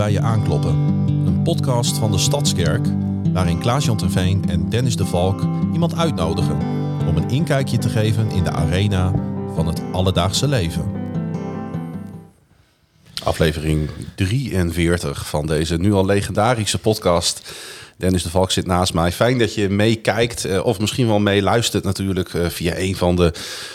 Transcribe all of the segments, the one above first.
bij je aankloppen. Een podcast van de Stadskerk, waarin Klaas-Jan Terveen en Dennis de Valk iemand uitnodigen om een inkijkje te geven in de arena van het alledaagse leven. Aflevering 43 van deze nu al legendarische podcast. Dennis de Valk zit naast mij. Fijn dat je meekijkt eh, of misschien wel meeluistert natuurlijk eh, via een van de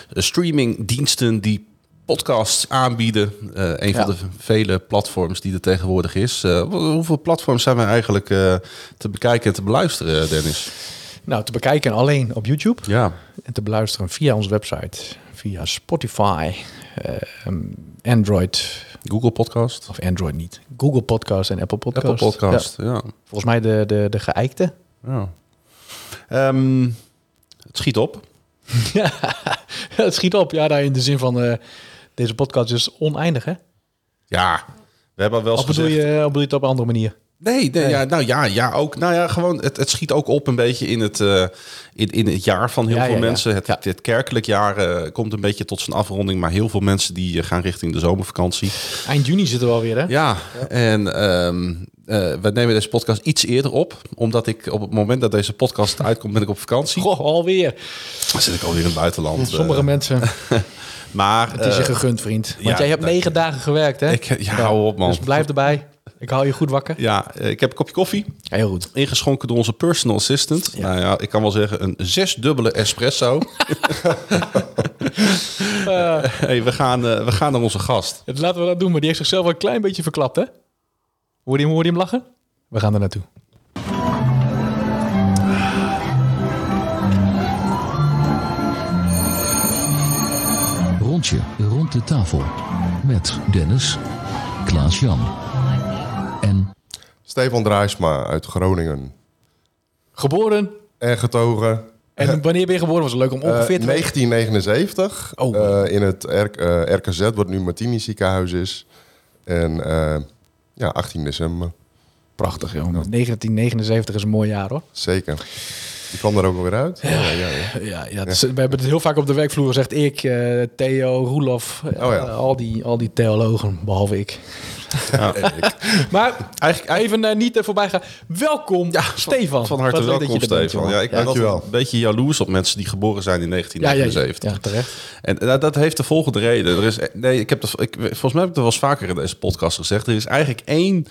streamingdiensten die podcasts aanbieden. Uh, een Ja. van de vele platforms die er tegenwoordig is. Uh, hoeveel platforms zijn we eigenlijk uh, te bekijken en te beluisteren, Dennis? Nou, te bekijken alleen op YouTube Ja, en te beluisteren via onze website, via Spotify, Android, Google Podcast, of Android niet, Google Podcast en Apple Podcast. Apple Podcast. Ja. Ja, volgens mij de, de, de geëikte. ja. Ehm, het schiet op. ja, het schiet op. Ja, daar in de zin van, eh, deze podcast is oneindig, hè? Ja, we hebben wel eens Of bedoel, gezegd... je, of bedoel je het op een andere manier? Nee, nee. Ja, nou ja, ja, ook. Nou ja, gewoon, het, het schiet ook op een beetje in het, eh, in, in het jaar van heel Ja, veel ja, mensen. Het, Ja. het kerkelijk jaar eh, komt een beetje tot zijn afronding, maar heel veel mensen die eh, gaan richting de zomervakantie. Eind juni zitten we alweer, hè? Ja, en ehm, eh, we nemen deze podcast iets eerder op, omdat ik op het moment dat deze podcast uitkomt, ben ik op vakantie. Goh, alweer. Dan zit ik alweer in het buitenland. Sommige mensen, maar het is je eh, gegund, vriend. Want jij hebt negen dagen gewerkt, hè? ik, ja, hou op man. Dus blijf erbij. Ik hou je goed wakker. Ja, eh, ik heb een kopje koffie. Ja, heel goed. Ingeschonken door onze personal assistant. Ja. Nou ja, ik kan wel zeggen een zesdubbele espresso. hey, we, gaan, we gaan naar onze gast. Laten we dat doen, maar die heeft zichzelf wel een klein beetje verklapt, hè? Hoor je hem, hoor je hem lachen? We gaan er naartoe. Rond de tafel. Met Dennis, Klaas-Jan en Stefan Draaisma uit Groningen. Geboren. En getogen En wanneer ben je geboren? Was het leuk om eh, ongeveer te weten. 1979. Oh. eh, in het R- eh, RKZ, wat nu Martini ziekenhuis is. En eh, ja, 18 december. Prachtig, joh. 1979 is een mooi jaar, hoor. Zeker. Die kwam er ook alweer uit. Ja, ja, ja. Ja, ja, dus we hebben het heel vaak op de werkvloer gezegd. Ik, eh, Theo, Roelof, eh, Oh ja. al, die, al die theologen, behalve ik. Maar Eigenlijk, even eh, niet uh, voorbij gaan. Welkom, Stefan. van harte welkom, dat je bent, Stefan. jongen. Ja, ik ben altijd een beetje jaloers op mensen die geboren zijn in ja, ja, ja, 1979. ja, terecht. En eh, dat heeft de volgende reden. Er is, eh, nee, ik heb dat, ik, volgens mij heb ik dat wel eens vaker in deze podcast gezegd. Er is eigenlijk één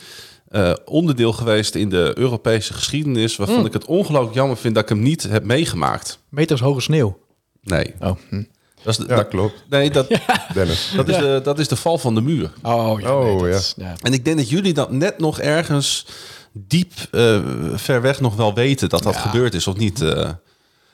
eh, onderdeel geweest in de Europese geschiedenis... waarvan Hmm. ik het ongelooflijk jammer vind dat ik hem niet heb meegemaakt. Meters hoge sneeuw. Nee. Oh, hm. Dat is de, Ja, dat- klopt. nee, dat, Dennis. dat, is de, dat is de val van de muur. oh, ja, Oh, nee, ja. is- ja. En ik denk dat jullie dat net nog ergens diep eh, ver weg nog wel weten dat dat Ja. gebeurd is of niet. eh.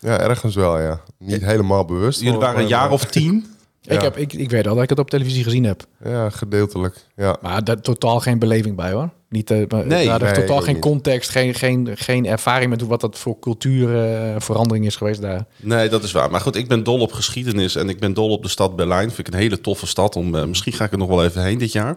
Ja, ergens wel, ja. Niet helemaal bewust. jullie waren een jaar maar- of tien. Ik, Ja. heb, ik, ik weet al dat ik het op televisie gezien heb. Ja, gedeeltelijk. Ja. Maar daar totaal geen beleving bij hoor. Niet, eh, maar- Nee, daar is nee, totaal geen context, geen, geen, geen ervaring met wat dat voor cultuurverandering is geweest daar. Nee, dat is waar. Maar goed, ik ben dol op geschiedenis en ik ben dol op de stad Berlijn. Vind ik een hele toffe stad. Om, eh, misschien ga ik er nog wel even heen dit jaar.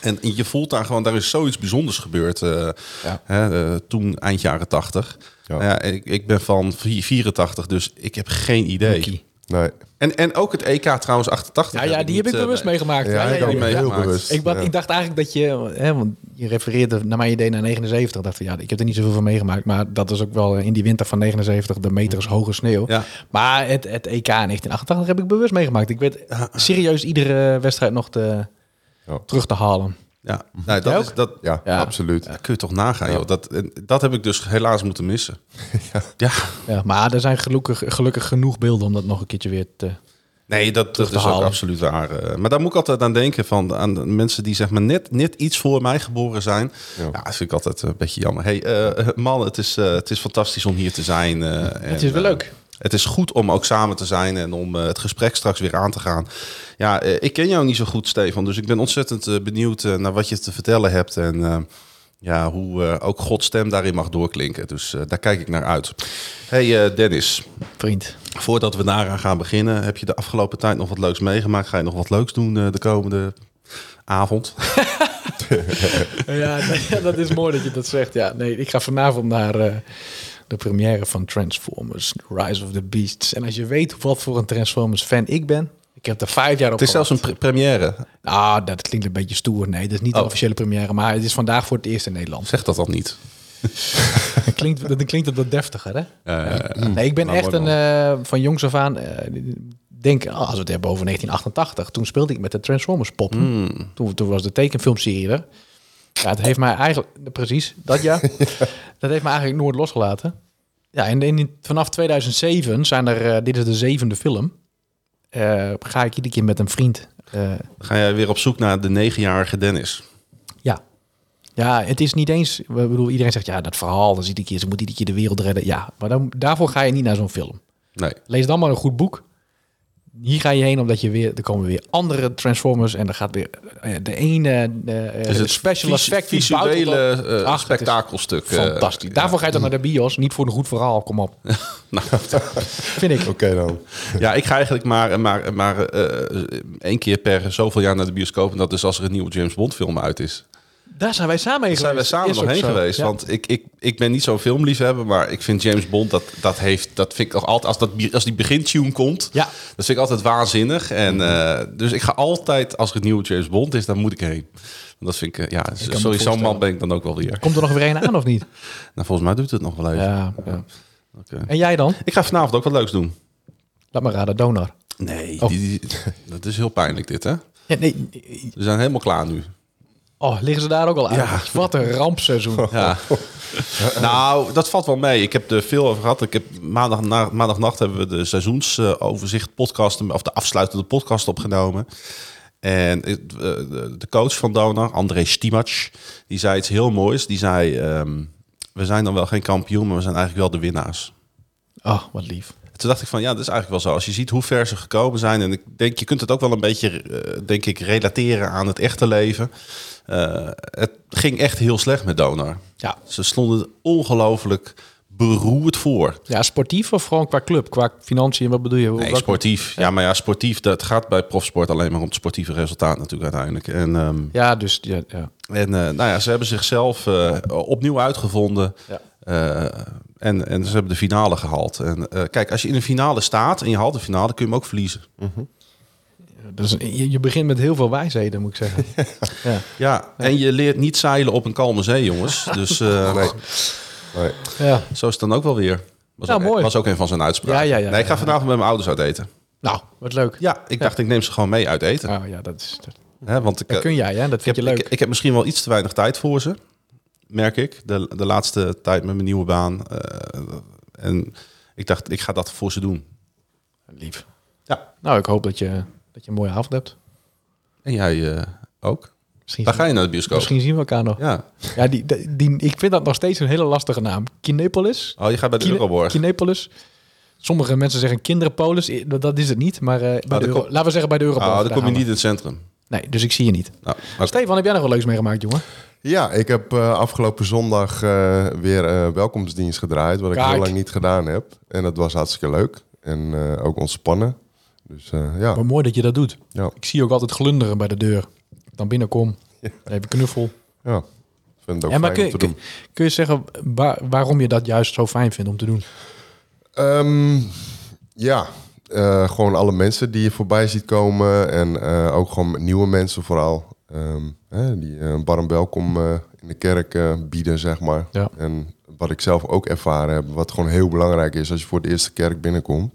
En je voelt daar gewoon, daar is zoiets bijzonders gebeurd. eh, Ja. hè, eh, toen eind jaren 80. Ja. Ik, ik ben van vi- 84, dus ik heb geen idee. Nee. En, en ook het EK trouwens 88. Ja, ja, die heb ik eh, bewust meegemaakt. Ja, Ja, ja, ik heel bewust. Ik, ik dacht eigenlijk dat je, hè, want je refereerde naar mijn idee naar 79. Dacht van ja, ik heb er niet zoveel van meegemaakt, maar dat is ook wel in die winter van 79 de meters hoge sneeuw. Ja. Maar het, het EK in 1988 heb ik bewust meegemaakt. Ik weet serieus iedere wedstrijd nog te, terug te halen. Ja, nou, dat, is, ook? dat, Ja, Ja. absoluut. dat kun je toch nagaan, joh. Dat, en dat heb ik dus helaas moeten missen. ja. Ja, maar er zijn gelukkig, gelukkig genoeg beelden om dat nog een keertje weer te... Nee, dat, dat te is ook halen. absoluut waar. eh. Maar daar moet ik altijd aan denken van aan de mensen die zeg maar net, net iets voor mij geboren zijn. Ja, Ja. dat vind ik altijd een beetje jammer. Hey, eh, man, het is, eh, het is fantastisch om hier te zijn. eh, Het en, is wel eh, leuk. Het is goed om ook samen te zijn en om eh, het gesprek straks weer aan te gaan. Ja, eh, ik ken jou niet zo goed, Stefan. Dus ik ben ontzettend eh, benieuwd naar wat je te vertellen hebt. En ja, hoe ook Gods stem daarin mag doorklinken. Dus daar kijk ik naar uit. Hey Dennis, Vriend. voordat we daaraan gaan beginnen... heb je de afgelopen tijd nog wat leuks meegemaakt? Ga je nog wat leuks doen de komende avond? Ja, dat is mooi dat je dat zegt. Ja, nee, ik ga vanavond naar de première van Transformers, Rise of the Beasts. En als je weet wat voor een Transformers fan ik ben, Ik heb er vijf jaar op Het is zelfs een pre- première. Ah, dat klinkt een beetje stoer. Nee, dat is niet de Oh. officiële première, maar het is vandaag voor het eerst in Nederland. Zeg dat dan niet. Klinkt, dat klinkt het wat deftiger, hè? Nee, ik ben echt een, eh, van jongs af aan, eh, denk, ah, als we het hebben over 1988, toen speelde ik met de Transformers pop. Hmm. Toen, toen was de tekenfilmserie er. Ja, het heeft mij eigenlijk, precies, dat jaar, dat heeft mij eigenlijk nooit losgelaten. Ja, en in, vanaf 2007 zijn er, eh, dit is de zevende film, eh, ga ik iedere keer met een vriend. eh, ga jij weer op zoek naar de negenjarige Dennis. ja. Ja, het is niet eens, ik bedoel, iedereen zegt, ja, dat verhaal, dan ziet ik keer, ze moet iedere keer de wereld redden. Ja, maar dan, daarvoor ga je niet naar zo'n film. Nee. Lees dan maar een goed boek. Hier ga je heen omdat je weer, er komen weer andere Transformers en er gaat weer eh, de ene eh, Dus de het special effect visuele eh, Ach, is spektakelstuk. eh, Fantastisch. Daarvoor ga je dan naar de bios, niet voor een goed verhaal. Kom op. nou, Vind ik. Oké dan. Ja, ik ga eigenlijk maar, maar, maar eh, één keer per zoveel jaar naar de bioscoop. En dat is als er een nieuwe James Bond film uit is. Daar zijn wij samen heen Daar zijn geweest. samen nog heen geweest. Ja. Want ik, ik, ik ben niet zo'n filmliefhebber, maar ik vind James Bond, dat, dat, heeft, dat vind ik toch altijd, als, dat, als die begintune komt, Ja. dat vind ik altijd waanzinnig. En, eh, dus ik ga altijd, als er een nieuwe James Bond is, dan moet ik heen. Dat vind ik, eh, ja, me sorry, zo'n man ben ik dan ook wel weer. Komt er nog weer een aan of niet? Nou, volgens mij doet het nog wel even. Ja, ja. En jij dan? Ik ga vanavond ook wat leuks doen. Laat maar raden, donor. Nee, Oh. die, die- dat is heel pijnlijk dit, hè? Ja, nee. We zijn helemaal klaar nu. Oh, liggen ze daar ook al aan? Ja. Wat een rampseizoen. Ja. nou, dat valt wel mee. Ik heb er veel over gehad. Ik heb maandag, na, maandagnacht hebben we de seizoensoverzicht podcast, of de afsluitende podcast opgenomen. En eh, de coach van Donor, André Stimac, die zei iets heel moois. Die zei, ehm, we zijn dan wel geen kampioen, maar we zijn eigenlijk wel de winnaars. Oh, wat lief. Toen dacht ik van, ja, dat is eigenlijk wel zo. Als je ziet hoe ver ze gekomen zijn. En ik denk, je kunt het ook wel een beetje, eh, denk ik, relateren aan het echte leven. Eh, het ging echt heel slecht met Donor. Ja. Ze stonden ongelooflijk beroerd voor. Ja, sportief of gewoon qua club? Qua financiën, wat bedoel je? Nee, sportief. Ja, maar ja, sportief, dat gaat bij profsport alleen maar om het sportieve resultaat natuurlijk uiteindelijk. En, ehm, Ja, dus ja, ja. en eh, nou ja, ze hebben zichzelf eh, opnieuw uitgevonden. Ja. En, en ze hebben de finale gehaald. En kijk, als je in een finale staat en je haalt de finale, kun je hem ook verliezen. Dus je, je begint met heel veel wijsheden, moet ik zeggen. ja. Ja, en je leert niet zeilen op een kalme zee, jongens. Dus eh, Nee. Nee. ja. zo is het dan ook wel weer. Was, Nou, ook, mooi. was ook een van zijn uitspraken. Ja, ja, ja, nee, ik ga ja. vanavond met mijn ouders uit eten. Nou, wat leuk. Ja, ik dacht, ik neem ze gewoon mee uit eten. Nou ja, dat, is, dat, want ik, dat eh, kun jij, hè? Dat ik, vind heb, je leuk. ik, ik heb misschien wel iets te weinig tijd voor ze. Merk ik. De, de laatste tijd met mijn nieuwe baan. eh, en ik dacht, ik ga dat voor ze doen. Lief. Ja. Nou, ik hoop dat je, dat je een mooie avond hebt. En jij eh, ook? Misschien, Waar ga je naar de bioscoop? misschien zien we elkaar nog. Ja. Ja, die, die, die- ik vind dat nog steeds een hele lastige naam. Kinepolis? Oh, je gaat bij de Kine- Euroborg. Kinepolis? Sommige mensen zeggen kinderpolis. Dat is het niet. Maar eh, bij dan de Euro- kom- laten we zeggen bij de Euroborg. Oh, dan daar kom je niet in het centrum. Nee, dus ik zie je niet. Nou. Stefan, heb jij nog wel leuks meegemaakt, jongen? Ja, ik heb eh, afgelopen zondag eh, weer eh, welkomstdienst gedraaid, wat ik heel lang niet gedaan heb. En dat was hartstikke leuk en eh, ook ontspannen. Dus eh, ja, Wat mooi dat je dat doet. ja, Ik zie je ook altijd glunderen bij de deur. Dan binnenkom. Even knuffel. ja. Vind het ook En maar fijn kun, om te kun, doen. kun je zeggen waar- waarom je dat juist zo fijn vindt om te doen? Ehm, ja, eh, gewoon alle mensen die je voorbij ziet komen. En eh, ook gewoon nieuwe mensen vooral. Ehm, hè, die een warm welkom in de kerk bieden, zeg maar. Ja. En wat ik zelf ook ervaren heb, wat gewoon heel belangrijk is als je voor de eerste kerk binnenkomt.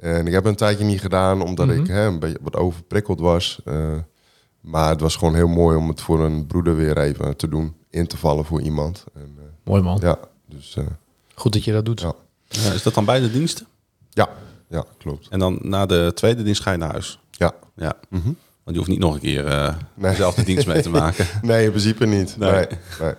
En ik heb het een tijdje niet gedaan, omdat Mhm. ik hè, een beetje wat overprikkeld was. Eh, maar het was gewoon heel mooi om het voor een broeder weer even te doen. In te vallen voor iemand. En, eh, Mooi man. ja, dus eh, Goed dat je dat doet. ja. Ja, is dat dan beide diensten? ja, ja, klopt. En dan na de tweede dienst ga je naar huis? Ja. Ja. Mhm. Want je hoeft niet nog een keer eh Nee. dezelfde dienst mee te maken. Nee, in principe niet. Nee. Nee. nee.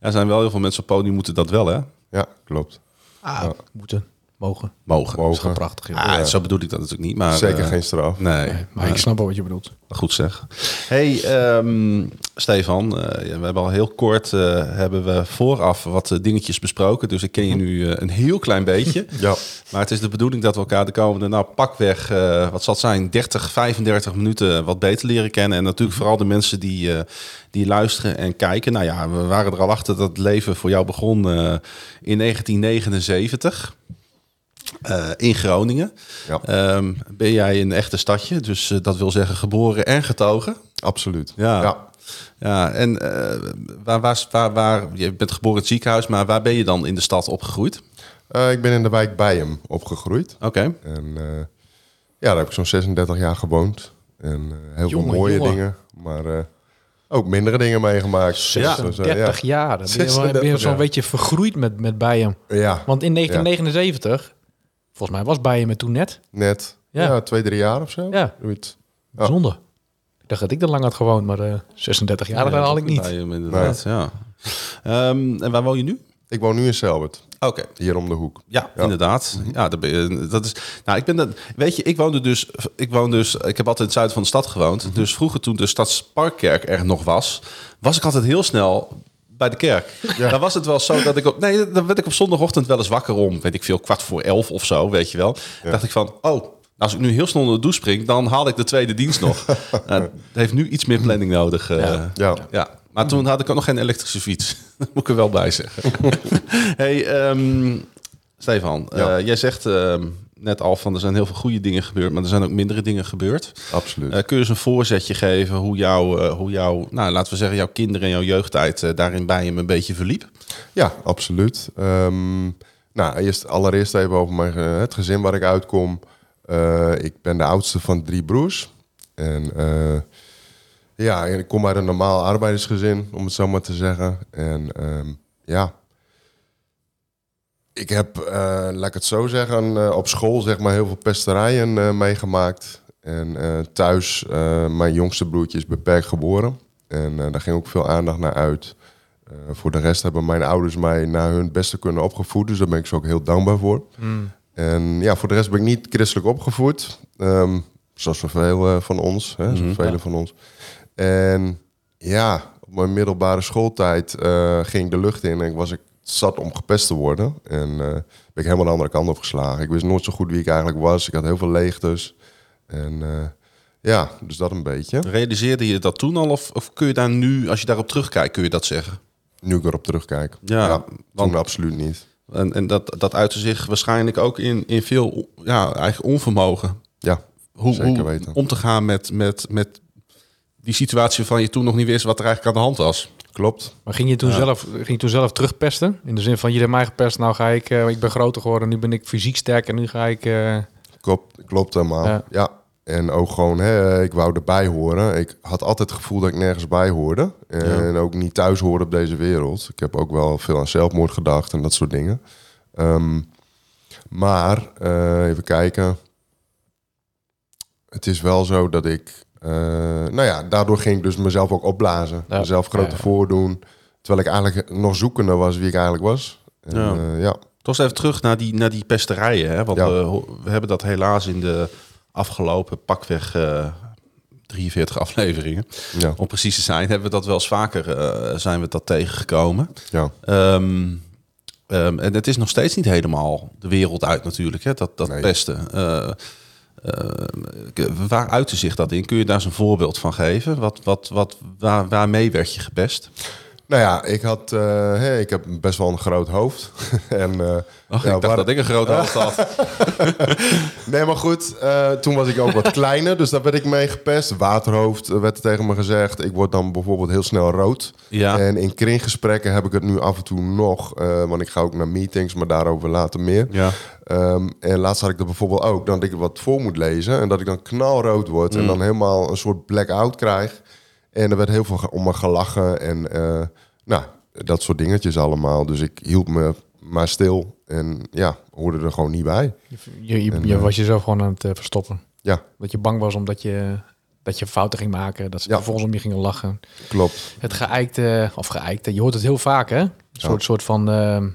Er zijn wel heel veel mensen op podium moeten dat wel, hè? Ja, klopt. Ah, moeten, mogen. Mogen. Dat is Mogen. gewoon prachtig. joh. Ah, Zo bedoel ik dat natuurlijk niet. Maar, Zeker eh, geen straf. Nee, Nee, maar ik snap wel wat je bedoelt. goed zeg. Hey, ehm, Stefan, eh, we hebben al heel kort eh, hebben we vooraf wat eh, dingetjes besproken. Dus ik ken je nu eh, een heel klein beetje. Ja, Maar het is de bedoeling dat we elkaar de komende, nou pakweg, eh wat zal het zijn, 30, 35 minuten wat beter leren kennen. En natuurlijk vooral de mensen die, eh, die luisteren en kijken. Nou ja, we waren er al achter dat het leven voor jou begon eh, in 1979. Eh, in Groningen. Ja. Ehm, ben jij een echte stadje, dus eh, dat wil zeggen geboren en getogen. Absoluut. Ja. ja. Ja, en eh, waar, waar, waar, waar, je bent geboren in het ziekenhuis, maar waar ben je dan in de stad opgegroeid? Eh, ik ben in de wijk Bijem opgegroeid. Oké. En eh, ja, daar heb ik zo'n 36 jaar gewoond. En heel Jongen, veel mooie jongen. dingen, maar eh, ook mindere dingen meegemaakt. Ja. Dus, 30 jaar. Dan ben je, wel- 36 ben je zo'n beetje vergroeid met, met Bijen. ja, Want in 1979, volgens mij was Bijen met toen net. net. Ja. Ja. twee, drie jaar of zo. Ja. Zoiets. Bijzonder. Ik dacht dat ik er lang had gewoond, maar eh 36 jaar, dat had ik niet. Bij hem inderdaad, ja. Ehm, en waar woon je nu? Ik woon nu in Selbert, Oké. hier om de hoek. Ja, inderdaad. Ja, dat, je, dat is. Nou, ik ben dat. Weet je, ik woonde dus. Ik woon dus. Ik heb altijd in het zuiden van de stad gewoond. Dus vroeger, toen de stadsparkkerk er nog was, was ik altijd heel snel bij de kerk. Dan was het wel zo dat ik op. Nee, dan werd ik op zondagochtend wel eens wakker om. Weet ik veel, kwart voor elf of zo, weet je wel. Dacht ik van, oh. Als ik nu heel snel onder de douche spring, dan haal ik de tweede dienst nog. Nou, heeft nu iets meer planning nodig. eh, Ja. Ja. ja, maar toen had ik ook nog geen elektrische fiets. Dat moet ik er wel bij zeggen. hey, ehm, Stefan, Ja. eh, jij zegt ehm, net al van er zijn heel veel goede dingen gebeurd, maar er zijn ook mindere dingen gebeurd. Absoluut. Eh, kun je eens een voorzetje geven hoe jouw, eh, hoe jouw nou, laten we zeggen, jouw kinderen en jouw jeugdtijd eh, daarin bij hem een beetje verliep? Ja, absoluut. Ehm, nou, eerst, allereerst even over mijn, het gezin waar ik uitkom. Ik ben de oudste van drie broers. En ja, ik kom uit een normaal arbeidersgezin, om het zo maar te zeggen. En ehm, ja, ik heb, eh, laat ik het zo zeggen, eh, op school zeg maar heel veel pesterijen eh, meegemaakt. En thuis, mijn jongste broertje is beperkt geboren. En daar ging ook veel aandacht naar uit. Voor de rest hebben mijn ouders mij naar hun beste kunnen opgevoed. Dus daar ben ik ze ook heel dankbaar voor. En ja, voor de rest ben ik niet christelijk opgevoed. Ehm, zoals zoveel van ons. Hè, zoveel van ons. En ja, op mijn middelbare schooltijd ging ik de lucht in en was ik zat om gepest te worden. En eh, ben ik helemaal de andere kant op geslagen. Ik wist nooit zo goed wie ik eigenlijk was. Ik had heel veel leegtes. En eh, ja, dus dat een beetje. Realiseerde je dat toen al of, of kun je daar nu, als je daarop terugkijkt, kun je dat zeggen? Nu ik erop terugkijk. Ja, toen want- absoluut niet. En, en dat, dat uitte zich waarschijnlijk ook in, in veel ja, eigen onvermogen. Ja, Hoe, Zeker hoe weten. om te gaan met, met, met die situatie waarvan je toen nog niet wist wat er eigenlijk aan de hand was. Klopt. Maar ging je, toen zelf, ging je toen zelf terugpesten? In de zin van, je hebt mij gepest, nou ga ik... eh, ik ben groter geworden, nu ben ik fysiek sterk en nu ga ik... eh, Klopt, klopt helemaal. Ja. Ja. En ook gewoon, hè, ik wou erbij horen. Ik had altijd het gevoel dat ik nergens bij hoorde. En ook niet thuis hoorde op deze wereld. Ik heb ook wel veel aan zelfmoord gedacht en dat soort dingen. Ehm, maar, eh, even kijken. Het is wel zo dat ik... eh, nou ja, daardoor ging ik dus mezelf ook opblazen. Ja. Mezelf Ja, ja. voordoen. Terwijl ik eigenlijk nog zoekende was wie ik eigenlijk was. En, Ja. Toch eens even terug naar die, naar die pesterijen. Hè? Want Ja. we, hebben dat helaas in de afgelopen pakweg eh 43 afleveringen. ja, Om precies te zijn, hebben we dat wel eens vaker eh, zijn we dat tegengekomen. ja. Ehm, ehm, en het is nog steeds niet helemaal de wereld uit natuurlijk, hè? dat, dat Nee. pesten. Eh, k- waar uitte zich dat in? Kun je daar eens een voorbeeld van geven? Wat, wat, wat, waar, waarmee werd je gepest? Nou ja, ik had, eh, hè, ik heb best wel een groot hoofd. en, eh, ja, ik dacht dat ik een groot hoofd had. Nee, maar goed, eh, toen was ik ook wat kleiner, dus daar werd ik mee gepest. Waterhoofd eh, werd er tegen me gezegd. Ik word dan bijvoorbeeld heel snel rood. Ja. En in kringgesprekken heb ik het nu af en toe nog, eh, want ik ga ook naar meetings, maar daarover later meer. Ja. Ehm, en laatst had ik er bijvoorbeeld ook, dat ik wat voor moet lezen en dat ik dan knalrood word Mm. en dan helemaal een soort blackout krijg. En er werd heel veel om me gelachen en eh, nou, dat soort dingetjes allemaal. Dus ik hield me maar stil en ja, hoorde er gewoon niet bij. je, je, En, je eh, was jezelf gewoon aan het eh, verstoppen. Ja, Dat je bang was omdat je, dat je fouten ging maken. Dat ze Ja. vervolgens om je gingen lachen. klopt. Het geëikte, of geëikte, je hoort het heel vaak hè? Een soort, soort van eh,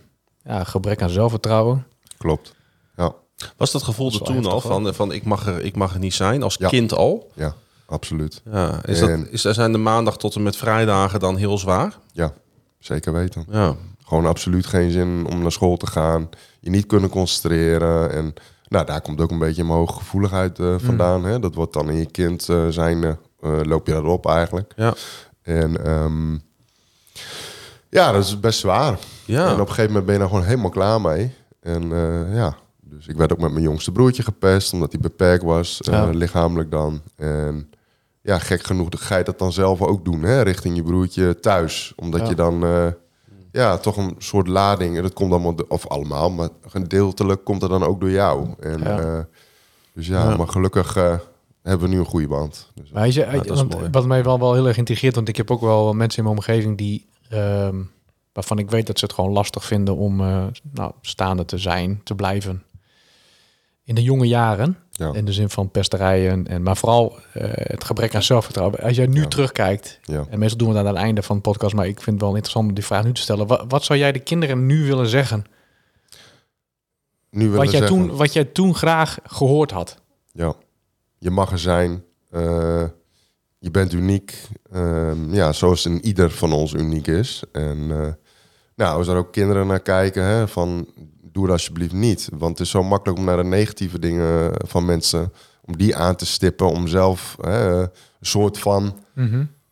ja, gebrek aan zelfvertrouwen. Klopt. Ja, Was dat gevoel Dat er toen al van, van ik, mag er, ik mag er niet zijn, als Ja. kind al? ja, absoluut. Ja. Is dat, En- is, zijn de maandag tot en met vrijdagen dan heel zwaar? Ja, zeker weten. Ja. Gewoon absoluut geen zin om naar school te gaan. Je niet kunnen concentreren. En nou, daar komt ook een beetje mijn hoge gevoeligheid eh, vandaan. Hè? Dat wordt dan in je kind eh, zijn, eh, loop je daarop eigenlijk. Ja. En ehm, ja, dat is best zwaar. Ja. En op een gegeven moment ben je daar gewoon helemaal klaar mee. En ja, Dus ik werd ook met mijn jongste broertje gepest, omdat hij beperkt was, Ja. lichamelijk dan. En ja, gek genoeg ga je dat dan zelf ook doen, hè, richting je broertje thuis. Omdat Ja. je dan, eh, ja, toch een soort lading, en dat komt allemaal, de- of allemaal, maar gedeeltelijk komt dat dan ook door jou. En, Ja. eh, dus ja, Ja. maar gelukkig eh, hebben we nu een goede band. Dus, Maar hij zei, dat is want mooi. wat mij wel, wel heel erg intrigeert, want ik heb ook wel mensen in mijn omgeving die, ehm, waarvan ik weet dat ze het gewoon lastig vinden om eh, nou, staande te zijn, te blijven. In de jonge jaren, ja, in de zin van pesterijen, en, maar vooral eh, het gebrek aan zelfvertrouwen. Als jij nu Ja. terugkijkt, ja. en meestal doen we dat aan het einde van de podcast, maar ik vind het wel interessant om die vraag nu te stellen. Wat, wat zou jij de kinderen nu willen zeggen? Nu willen Wat jij, zeggen, toen, wat jij toen graag gehoord had? Ja, je mag er zijn. eh, je bent uniek. Ehm, ja, zoals in ieder van ons uniek is. En eh, nou, als er ook kinderen naar kijken, hè, van doe dat alsjeblieft niet. Want het is zo makkelijk om naar de negatieve dingen van mensen, om die aan te stippen, om zelf hè, een soort van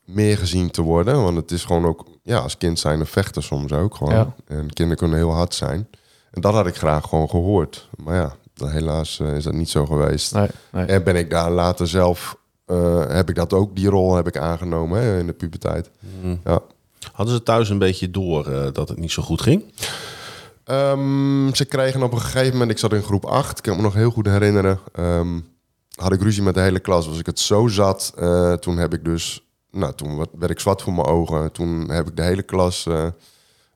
meer gezien te worden. Want het is gewoon ook, ja, als kind zijn een vechter soms ook gewoon. Ja. En kinderen kunnen heel hard zijn. En dat had ik graag gewoon gehoord. Maar ja, dan helaas eh, is dat niet zo geweest. Nee, nee. En ben ik daar later zelf, eh, heb ik dat ook, die rol heb ik aangenomen hè, in de puberteit. Mm. Ja. Hadden ze thuis een beetje door eh, dat het niet zo goed ging? Ehm, ze kregen op een gegeven moment, ik zat in groep 8, ik kan me nog heel goed herinneren. ehm, had ik ruzie met de hele klas. Was ik het zo zat, eh, toen heb ik dus, nou, toen werd ik zwart voor mijn ogen. Toen heb ik de hele klas, eh,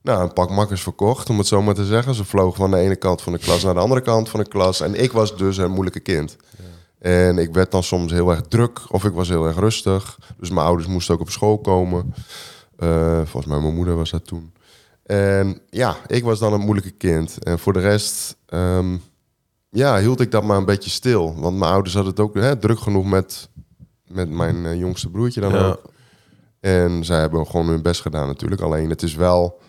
nou, een pak makkers verkocht, om het zo maar te zeggen. Ze vlogen van de ene kant van de klas naar de andere kant van de klas. En ik was dus een moeilijke kind. En ik werd dan soms heel erg druk of ik was heel erg rustig. Dus mijn ouders moesten ook op school komen. Eh, volgens mij mijn moeder was dat toen. En ja, ik was dan een moeilijke kind. En voor de rest, ehm, ja, hield ik dat maar een beetje stil. Want mijn ouders hadden het ook hè, druk genoeg met, met mijn eh, jongste broertje dan Ja. ook. En zij hebben gewoon hun best gedaan natuurlijk. Alleen het is wel...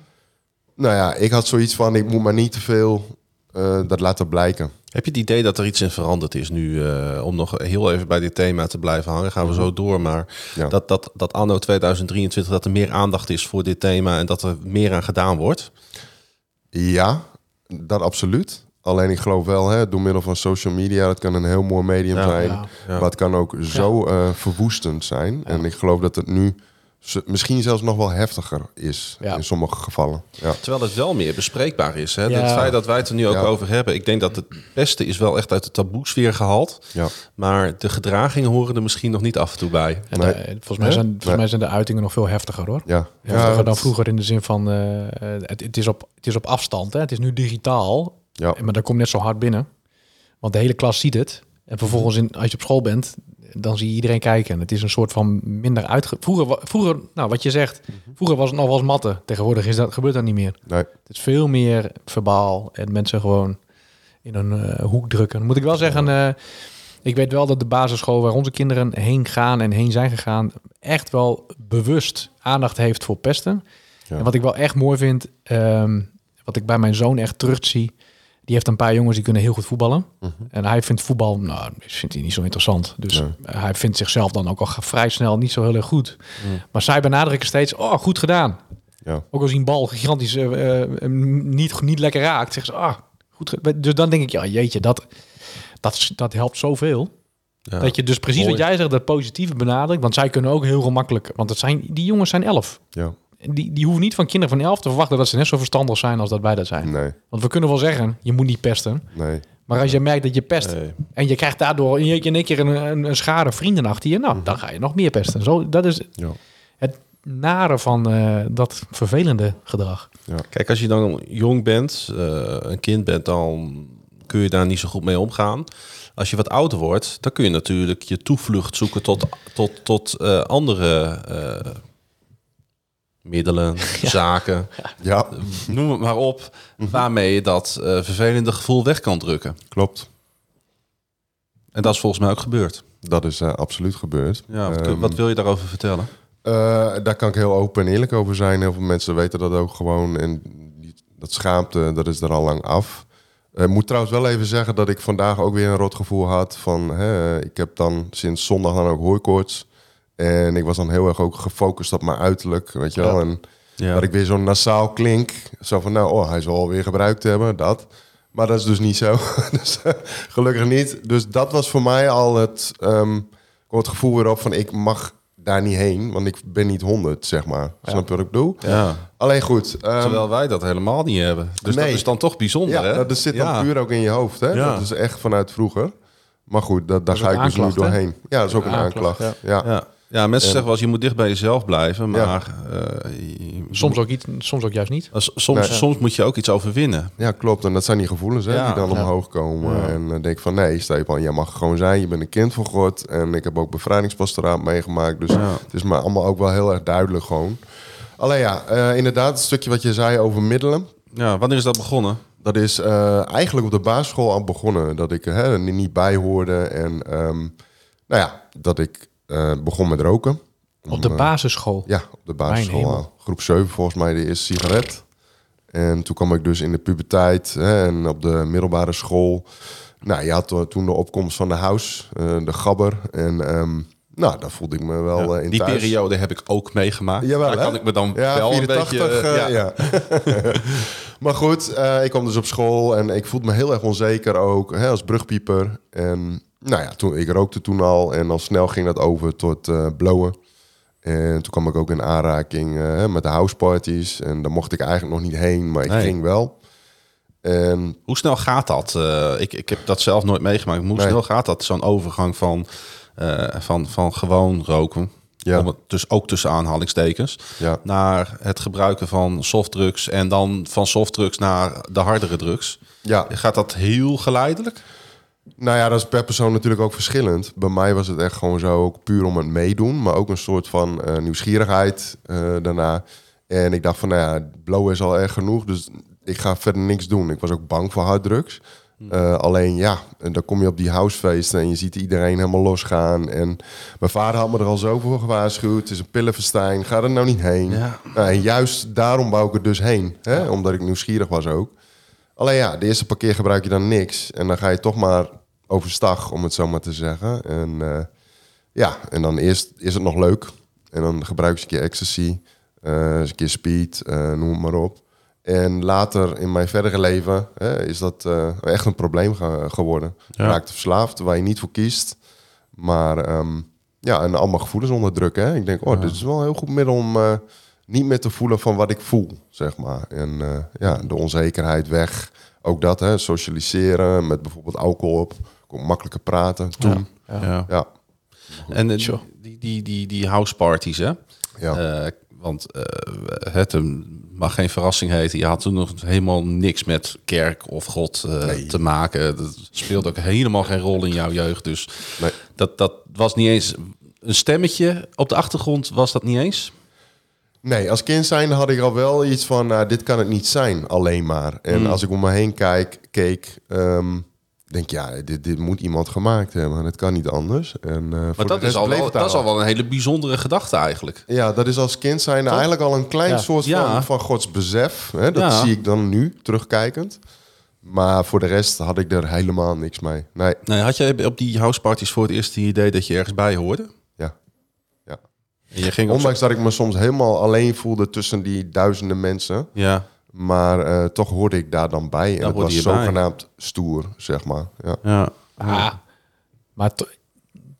Nou ja, ik had zoiets van, ik moet maar niet te veel eh, dat laten blijken. Heb je het idee dat er iets in veranderd is nu? eh, om nog heel even bij dit thema te blijven hangen, gaan we zo door. Maar Ja. dat, dat, dat anno 2023 dat er meer aandacht is voor dit thema en dat er meer aan gedaan wordt. Ja, dat absoluut. Alleen ik geloof wel, hè, door middel van social media, dat kan een heel mooi medium Ja, zijn. ja. Maar het kan ook zo eh, verwoestend zijn. En ik geloof dat het nu misschien zelfs nog wel heftiger is Ja. in sommige gevallen. Ja. Terwijl het wel meer bespreekbaar is. Hè? Ja. Het feit dat wij het er nu ook Ja. over hebben. Ik denk dat het beste is wel echt uit de taboesfeer gehaald. Ja. Maar de gedragingen horen er misschien nog niet af en toe bij. En Nee. de- volgens, mij zijn, volgens Nee. mij zijn de uitingen nog veel heftiger hoor. Ja. Heftiger Ja, dan vroeger in de zin van eh, eh, het, het, is op, het is op afstand. Hè? Het is nu digitaal. Ja. Maar dat komt net zo hard binnen. Want de hele klas ziet het. En vervolgens in, als je op school bent, dan zie je iedereen kijken. En het is een soort van minder uitge... Vroeger, vroeger nou wat je zegt, vroeger was het nog wel eens matten. Tegenwoordig is dat, gebeurt dat niet meer. Nee. Het is veel meer verbaal en mensen gewoon in een eh, hoek drukken. Dan moet ik wel zeggen, eh, ik weet wel dat de basisschool waar onze kinderen heen gaan en heen zijn gegaan, echt wel bewust aandacht heeft voor pesten. Ja. En wat ik wel echt mooi vind, ehm, wat ik bij mijn zoon echt terugzie, die heeft een paar jongens die kunnen heel goed voetballen. En hij vindt voetbal, nou, vindt hij niet zo interessant. Dus Nee. hij vindt zichzelf dan ook al vrij snel niet zo heel erg goed. Maar zij benadrukken steeds, oh, goed gedaan. Ja. Ook als hij een bal gigantisch eh, eh, niet, niet lekker raakt, zeggen ze, ah, goed. Dus dan denk ik, ja, jeetje, dat, dat, dat helpt zoveel. Ja. Dat je dus precies Mooi. wat jij zegt, dat positieve benadrukt. Want zij kunnen ook heel gemakkelijk, want het zijn, die jongens zijn elf. Ja. Die, die hoeven niet van kinderen van elf te verwachten dat ze net zo verstandig zijn als dat wij dat zijn. Nee. Want we kunnen wel zeggen, je moet niet pesten. Nee. Maar als je merkt dat je pest Nee. en je krijgt daardoor in, in één keer een, een, een schare vrienden achter je, nou, dan ga je nog meer pesten. Zo, dat is Ja. het nare van eh, dat vervelende gedrag. Kijk, als je dan jong bent, eh, een kind bent, dan kun je daar niet zo goed mee omgaan. Als je wat ouder wordt, dan kun je natuurlijk je toevlucht zoeken tot, tot, tot eh, andere middelen, zaken, Ja, noem het maar op, waarmee je dat eh, vervelende gevoel weg kan drukken. klopt. En dat is volgens mij ook gebeurd. Dat is eh, absoluut gebeurd. Ja, wat, Ehm, wat wil je daarover vertellen? Eh, daar kan ik heel open en eerlijk over zijn. Heel veel mensen weten dat ook gewoon. En dat schaamte, dat is er al lang af. Ik moet trouwens wel even zeggen dat ik vandaag ook weer een rot gevoel had. Van, hè, ik heb dan sinds zondag dan ook hooikoorts. En ik was dan heel erg ook gefocust op mijn uiterlijk, weet je wel. En Ja. dat ik weer zo nasaal klink. Zo van, nou, oh, hij zal alweer gebruikt hebben, dat. Maar dat is dus niet zo. dus, eh, gelukkig niet. Dus dat was voor mij al het, het gevoel weer op van ik mag daar niet heen, want ik ben niet 100, zeg maar. Snap je wat ik bedoel? Ja. Alleen goed. ehm, Terwijl wij dat helemaal niet hebben. Dus Nee. dat is dan toch bijzonder, ja, hè? dat zit ja. dan puur ook in je hoofd. Hè? Ja. Dat is echt vanuit vroeger. Maar goed, dat, daar ga ik dus nu hè? doorheen. Ja, dat is ook een Aanklacht, aanklacht. Ja. Ja. mensen zeggen wel eens, je moet dicht bij jezelf blijven. Ja. Maar eh, je- Soms ook, iets, soms ook juist niet. als- soms, Nee. soms moet je ook iets overwinnen. Ja, klopt. En dat zijn die gevoelens hè, Ja. die dan Ja. omhoog komen. En dan denk ik van nee, Stefan, jij mag gewoon zijn. Je bent een kind van God. En ik heb ook bevrijdingspastoraat meegemaakt. Dus Ja. het is me allemaal ook wel heel erg duidelijk gewoon. Alleen ja, eh, inderdaad, het stukje wat je zei over middelen. Ja, wanneer is dat begonnen? Dat is eh, eigenlijk op de basisschool al begonnen. Dat ik er niet bij hoorde. En ehm, nou ja, dat ik eh, begon met roken. Op de eh, basisschool. Ja, op de basisschool. Groep 7 volgens mij de eerste sigaret. En toen kwam ik dus in de puberteit hè, en op de middelbare school. Nou, je had to- toen de opkomst van de house, eh, de gabber. En ehm, nou, daar voelde ik me wel in Die thuis. periode heb ik ook meegemaakt. Jawel, Daar hè? kan ik me dan ja, wel 84, een beetje... ja. ja. maar goed, eh, ik kwam dus op school en ik voelde me heel erg onzeker ook hè, als brugpieper. En nou ja, toen, ik rookte toen al en al snel ging dat over tot eh blowen. En toen kwam ik ook in aanraking eh, met de houseparties. En daar mocht ik eigenlijk nog niet heen, maar ik Nee. ging wel. En Hoe snel gaat dat? Eh, ik, ik heb dat zelf nooit meegemaakt. Hoe Nee. snel gaat dat, zo'n overgang van, van, van gewoon roken... Ja. Om het dus ook tussen aanhalingstekens... ja, naar het gebruiken van softdrugs... en dan van softdrugs naar de hardere drugs. ja, Gaat dat heel geleidelijk? Nou ja, dat is per persoon natuurlijk ook verschillend. Bij mij was het echt gewoon zo, ook puur om het meedoen, maar ook een soort van eh, nieuwsgierigheid eh, daarna. En ik dacht van, nou ja, blow is al erg genoeg, dus ik ga verder niks doen. Ik was ook bang voor harddrugs. Eh, alleen ja, en dan kom je op die housefeesten en je ziet iedereen helemaal losgaan. En mijn vader had me er al zo voor gewaarschuwd. Het is een pillenfestijn, ga er nou niet heen. Ja. Nou, en juist daarom wou ik er dus heen, hè? omdat ik nieuwsgierig was ook. Alleen ja, de eerste paar keer gebruik je dan niks. En dan ga je toch maar overstag, om het zo maar te zeggen. En eh, ja, en dan eerst is het nog leuk. En dan gebruik je een keer ecstasy, eh, een keer speed, eh, noem het maar op. En later in mijn verdere leven hè, is dat echt een probleem ge- geworden. Ja. Raakt verslaafd, waar je niet voor kiest. Maar ehm, ja, en allemaal gevoelens onderdrukken. Hè. Ik denk, oh, dit is wel een heel goed middel om niet meer te voelen van wat ik voel, zeg maar. En eh, ja, de onzekerheid weg. Ook dat, hè, socialiseren met bijvoorbeeld alcohol op. Kon makkelijker praten toen. Ja, Ja. ja. En eh, die, die, die, die houseparties, hè? ja. Eh, want eh, het mag geen verrassing heten. Je had toen nog helemaal niks met kerk of God eh, Nee. te maken. Dat speelde ook helemaal geen rol in jouw jeugd. Dus Nee. dat, dat was niet eens een stemmetje op de achtergrond. Was dat niet eens? Nee, als kind zijn had ik al wel iets van, nou, dit kan het niet zijn, alleen maar. En Hmm. als ik om me heen kijk, keek, ehm, denk ik, ja, dit, dit moet iemand gemaakt hebben. Het kan niet anders. En, voor Maar de dat is, al wel, dat is al wel een hele bijzondere gedachte eigenlijk. Ja, dat is als kind zijn eigenlijk al een klein Ja. soort Ja. van, van Gods besef. Hè? Dat Ja. zie ik dan nu, terugkijkend. Maar voor de rest had ik er helemaal niks mee. Nee, Nee, had jij op die houseparties voor het eerst het idee dat je ergens bij hoorde? Ja. ja. En je ging op Ondanks dat ik me soms helemaal alleen voelde tussen die duizenden mensen. Ja, Maar eh, toch hoorde ik daar dan bij. En het was bij. zogenaamd stoer, zeg maar. Ja. ja. Ah, maar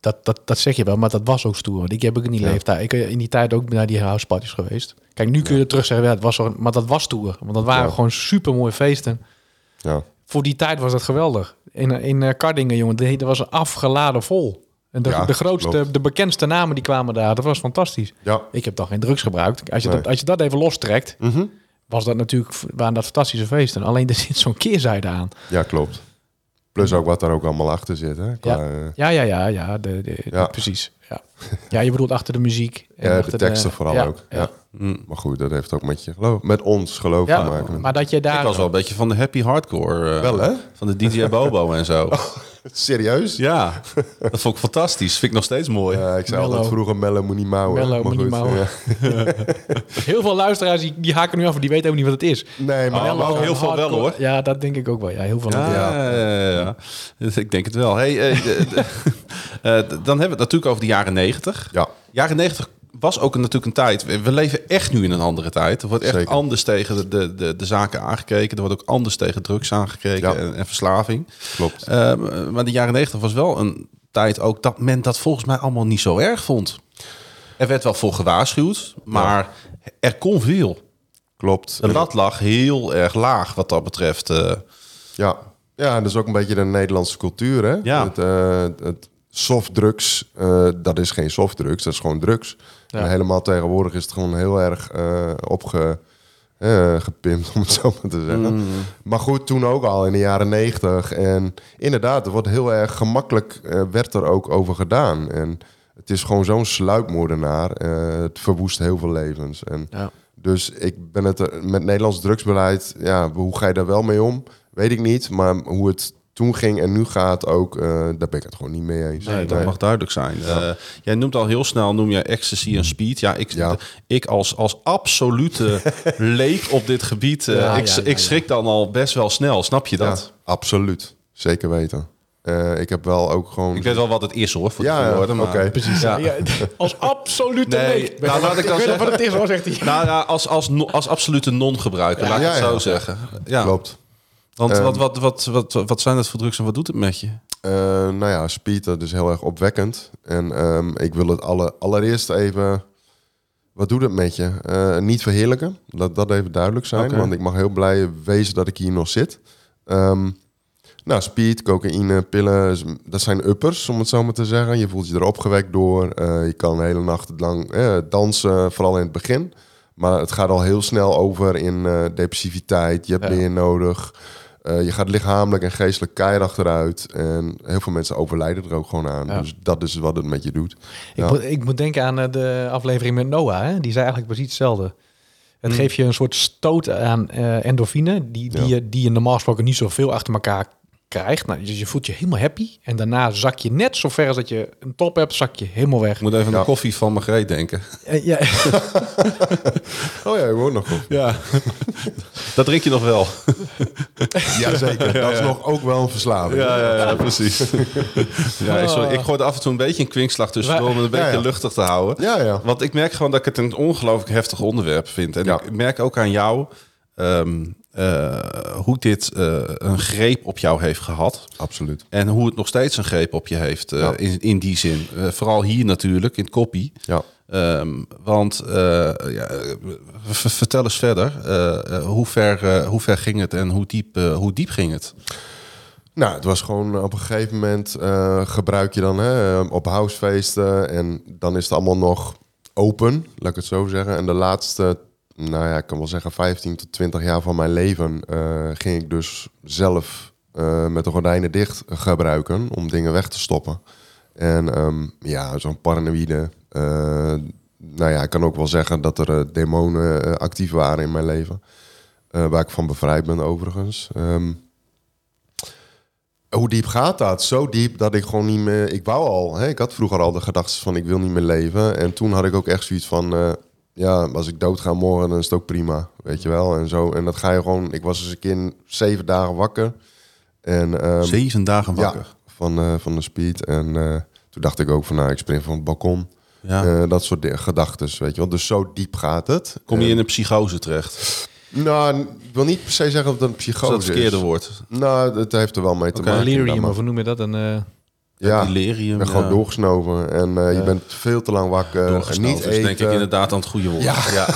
dat, dat, dat zeg je wel, maar dat was ook stoer. Want ik heb ook in die Ja. leeftijd, ik ben in die tijd ook naar die houseparties geweest. Kijk, nu kun je terug zeggen, ja, het was zo, maar dat was stoer. Want dat waren Ja. gewoon super mooie feesten. Ja. Voor die tijd was dat geweldig. In, in eh, Kardingen, jongen, dat was een afgeladen vol. En de, Ja, de grootste, klopt. de bekendste namen die kwamen daar. Dat was fantastisch. Ja. Ik heb dan geen drugs gebruikt. Als je, Nee. dat, als je dat even lostrekt, Mhm. was dat natuurlijk, waren dat fantastische feesten. Alleen er zit zo'n keerzijde aan. ja, klopt. Plus ook wat daar ook allemaal achter zit. Hè? Qua, Ja. Ja, ja, ja, ja, de, de, Ja. precies. Ja. ja, je bedoelt achter de muziek. en ja, de teksten vooral ook. Ja. Hm. Maar goed, dat heeft ook met, je geloof, met ons geloof Ja, te maken. maar dat je daar... Ik was wel een beetje van de happy hardcore. eh, Wel, hè? Van de DJ Bobo en zo. Serieus? Ja, dat vond ik fantastisch. Vind ik nog steeds mooi. Ja, ik zei altijd vroeger Melle moet niet mouwen. Mellow moet niet mouwen. ja. Heel veel luisteraars die, die haken nu af, die weten ook niet wat het is. Nee, maar, Oh, maar ook heel veel wel, hoor. Ja, dat denk ik ook wel. Ja, heel veel. Ja, Ja. ja, ja, ja. Dus ik denk het wel. Hey, eh, eh, dan hebben we het natuurlijk over de jaren 90. ja. Jaren 90 was ook een, natuurlijk een tijd. We, we leven echt nu in een andere tijd. Er wordt echt Zeker. anders tegen de, de, de, de zaken aangekeken. Er wordt ook anders tegen drugs aangekeken Ja. en, en verslaving. Klopt. Ehm, maar de jaren negentig was wel een tijd ook dat men dat volgens mij allemaal niet zo erg vond. Er werd wel voor gewaarschuwd, maar er kon veel. Klopt. De lat lag heel erg laag wat dat betreft. eh. Ja. ja, dat is ook een beetje de Nederlandse cultuur. Hè? Ja. Het, eh, het softdrugs, eh, dat is geen softdrugs, dat is gewoon drugs. Ja. En helemaal tegenwoordig is het gewoon heel erg opge, gepimpt, om het zo maar te zeggen. Maar goed, toen ook al in de jaren negentig. En inderdaad, er wordt heel erg gemakkelijk, werd er ook over gedaan. En het is gewoon zo'n sluipmoordenaar. het verwoest heel veel levens. En Ja. dus ik ben het er, met Nederlands drugsbeleid, ja, hoe ga je daar wel mee om? Weet ik niet. Maar hoe het toen ging en nu gaat ook, eh, daar ben ik het gewoon niet mee eens. Nee, dat mag duidelijk zijn. Eh, jij noemt al heel snel, noem je ecstasy en speed. Ja, ik, Ja. ik als, als absolute leek op dit gebied, eh, Ja, ik, ja, ja, ik ja. schrik dan al best wel snel. Snap je Ja, dat? absoluut. Zeker weten. Eh, ik heb wel ook gewoon... Ik weet wel wat het is hoor, voor Ja, de ja, woorden, maar... Precies. Ja. Ja. als absolute Nee, leek. nou, laat ik dan zeggen- wat het is, hoor, zegt hij. Nou ja, als, als, als absolute non-gebruiker, laat ik Ja, het ja. zo zeggen. Ja, Klopt. Want Ehm. wat, wat, wat, wat, wat zijn dat voor drugs en wat doet het met je? Eh, nou ja, speed, dat is heel erg opwekkend. En ehm, ik wil het alle, allereerst even... Wat doet het met je? Eh, niet verheerlijken. Laat dat even duidelijk zijn. Want ik mag heel blij wezen dat ik hier nog zit. Ehm, nou, speed, cocaïne, pillen, dat zijn uppers, om het zo maar te zeggen. Je voelt je er opgewekt door. Eh, je kan de hele nacht lang eh, dansen, vooral in het begin. Maar het gaat al heel snel over in eh, depressiviteit. Je hebt Ja. meer nodig. Eh, je gaat lichamelijk en geestelijk keihard achteruit. En heel veel mensen overlijden er ook gewoon aan. Ja. Dus dat is wat het met je doet. Ik, Ja. moet, ik moet denken aan eh, de aflevering met Noah. Hè? Die zei eigenlijk precies hetzelfde. Het geeft je een soort stoot aan eh, endorfine, die, die, Ja. je, die je normaal gesproken niet zoveel achter elkaar krijgt. Nou, dus je voelt je helemaal happy. En daarna zak je net zo ver als dat je een top hebt, zak je helemaal weg. Ik moet even aan Ja. de koffie van Margreet denken. Eh, ja, Oh ja, ik hoor nog goed. Ja, dat drink je nog wel. Jazeker. Dat is nog ook wel een verslaving. Ja, ja, ja precies. ja, sorry, ik gooi er af en toe een beetje een kwinkslag tussendoor om het een beetje Ja, ja. luchtig te houden. Ja, ja. Want ik merk gewoon dat ik het een ongelooflijk heftig onderwerp vind. En Ja. ik merk ook aan jou ehm, eh, hoe dit eh, een greep op jou heeft gehad. Absoluut. En hoe het nog steeds een greep op je heeft eh, Ja. in, in die zin. Vooral hier natuurlijk, in het koppie. Ja. Ehm, want ja, vertel eens verder. hoe, ver, hoe ver ging het en hoe diep, hoe diep ging het? Nou, het was gewoon op een gegeven moment gebruik je dan hè, op housefeesten en dan is het allemaal nog open, laat ik het zo zeggen. En de laatste, nou ja, ik kan wel zeggen 15 tot 20 jaar van mijn leven eh, ging ik dus zelf eh, met de gordijnen dicht gebruiken om dingen weg te stoppen. En ehm, ja, zo'n paranoïde. eh, nou ja, ik kan ook wel zeggen dat er demonen actief waren in mijn leven. Waar ik van bevrijd ben overigens. Ehm, hoe diep gaat dat? Zo diep dat ik gewoon niet meer... Ik wou al, hè? ik had vroeger al de gedachten van ik wil niet meer leven. En toen had ik ook echt zoiets van... ja, als ik dood ga morgen, dan is het ook prima. Weet je wel? En zo. En dat ga je gewoon... Ik was eens een keer zeven dagen wakker. En, ehm, Zeven dagen wakker. ja, van, eh, van de speed. En eh, toen dacht ik ook van, nou, ik spring van het balkon. Ja. Eh, dat soort gedachten, weet je wel. Dus zo diep gaat het. Kom je in een psychose terecht? Nou, ik wil niet per se zeggen dat het een Als psychose dat het verkeerde is. woord. Nou, het heeft er wel mee te maken. delirium, of hoe noem je dat? Een, eh, Ja, Delirium. ben gewoon ja. doorgesnoven. En eh, je bent veel te lang wakker. Doorgesnoven niet is eten. denk ik inderdaad aan het goede woord. Ja. ja.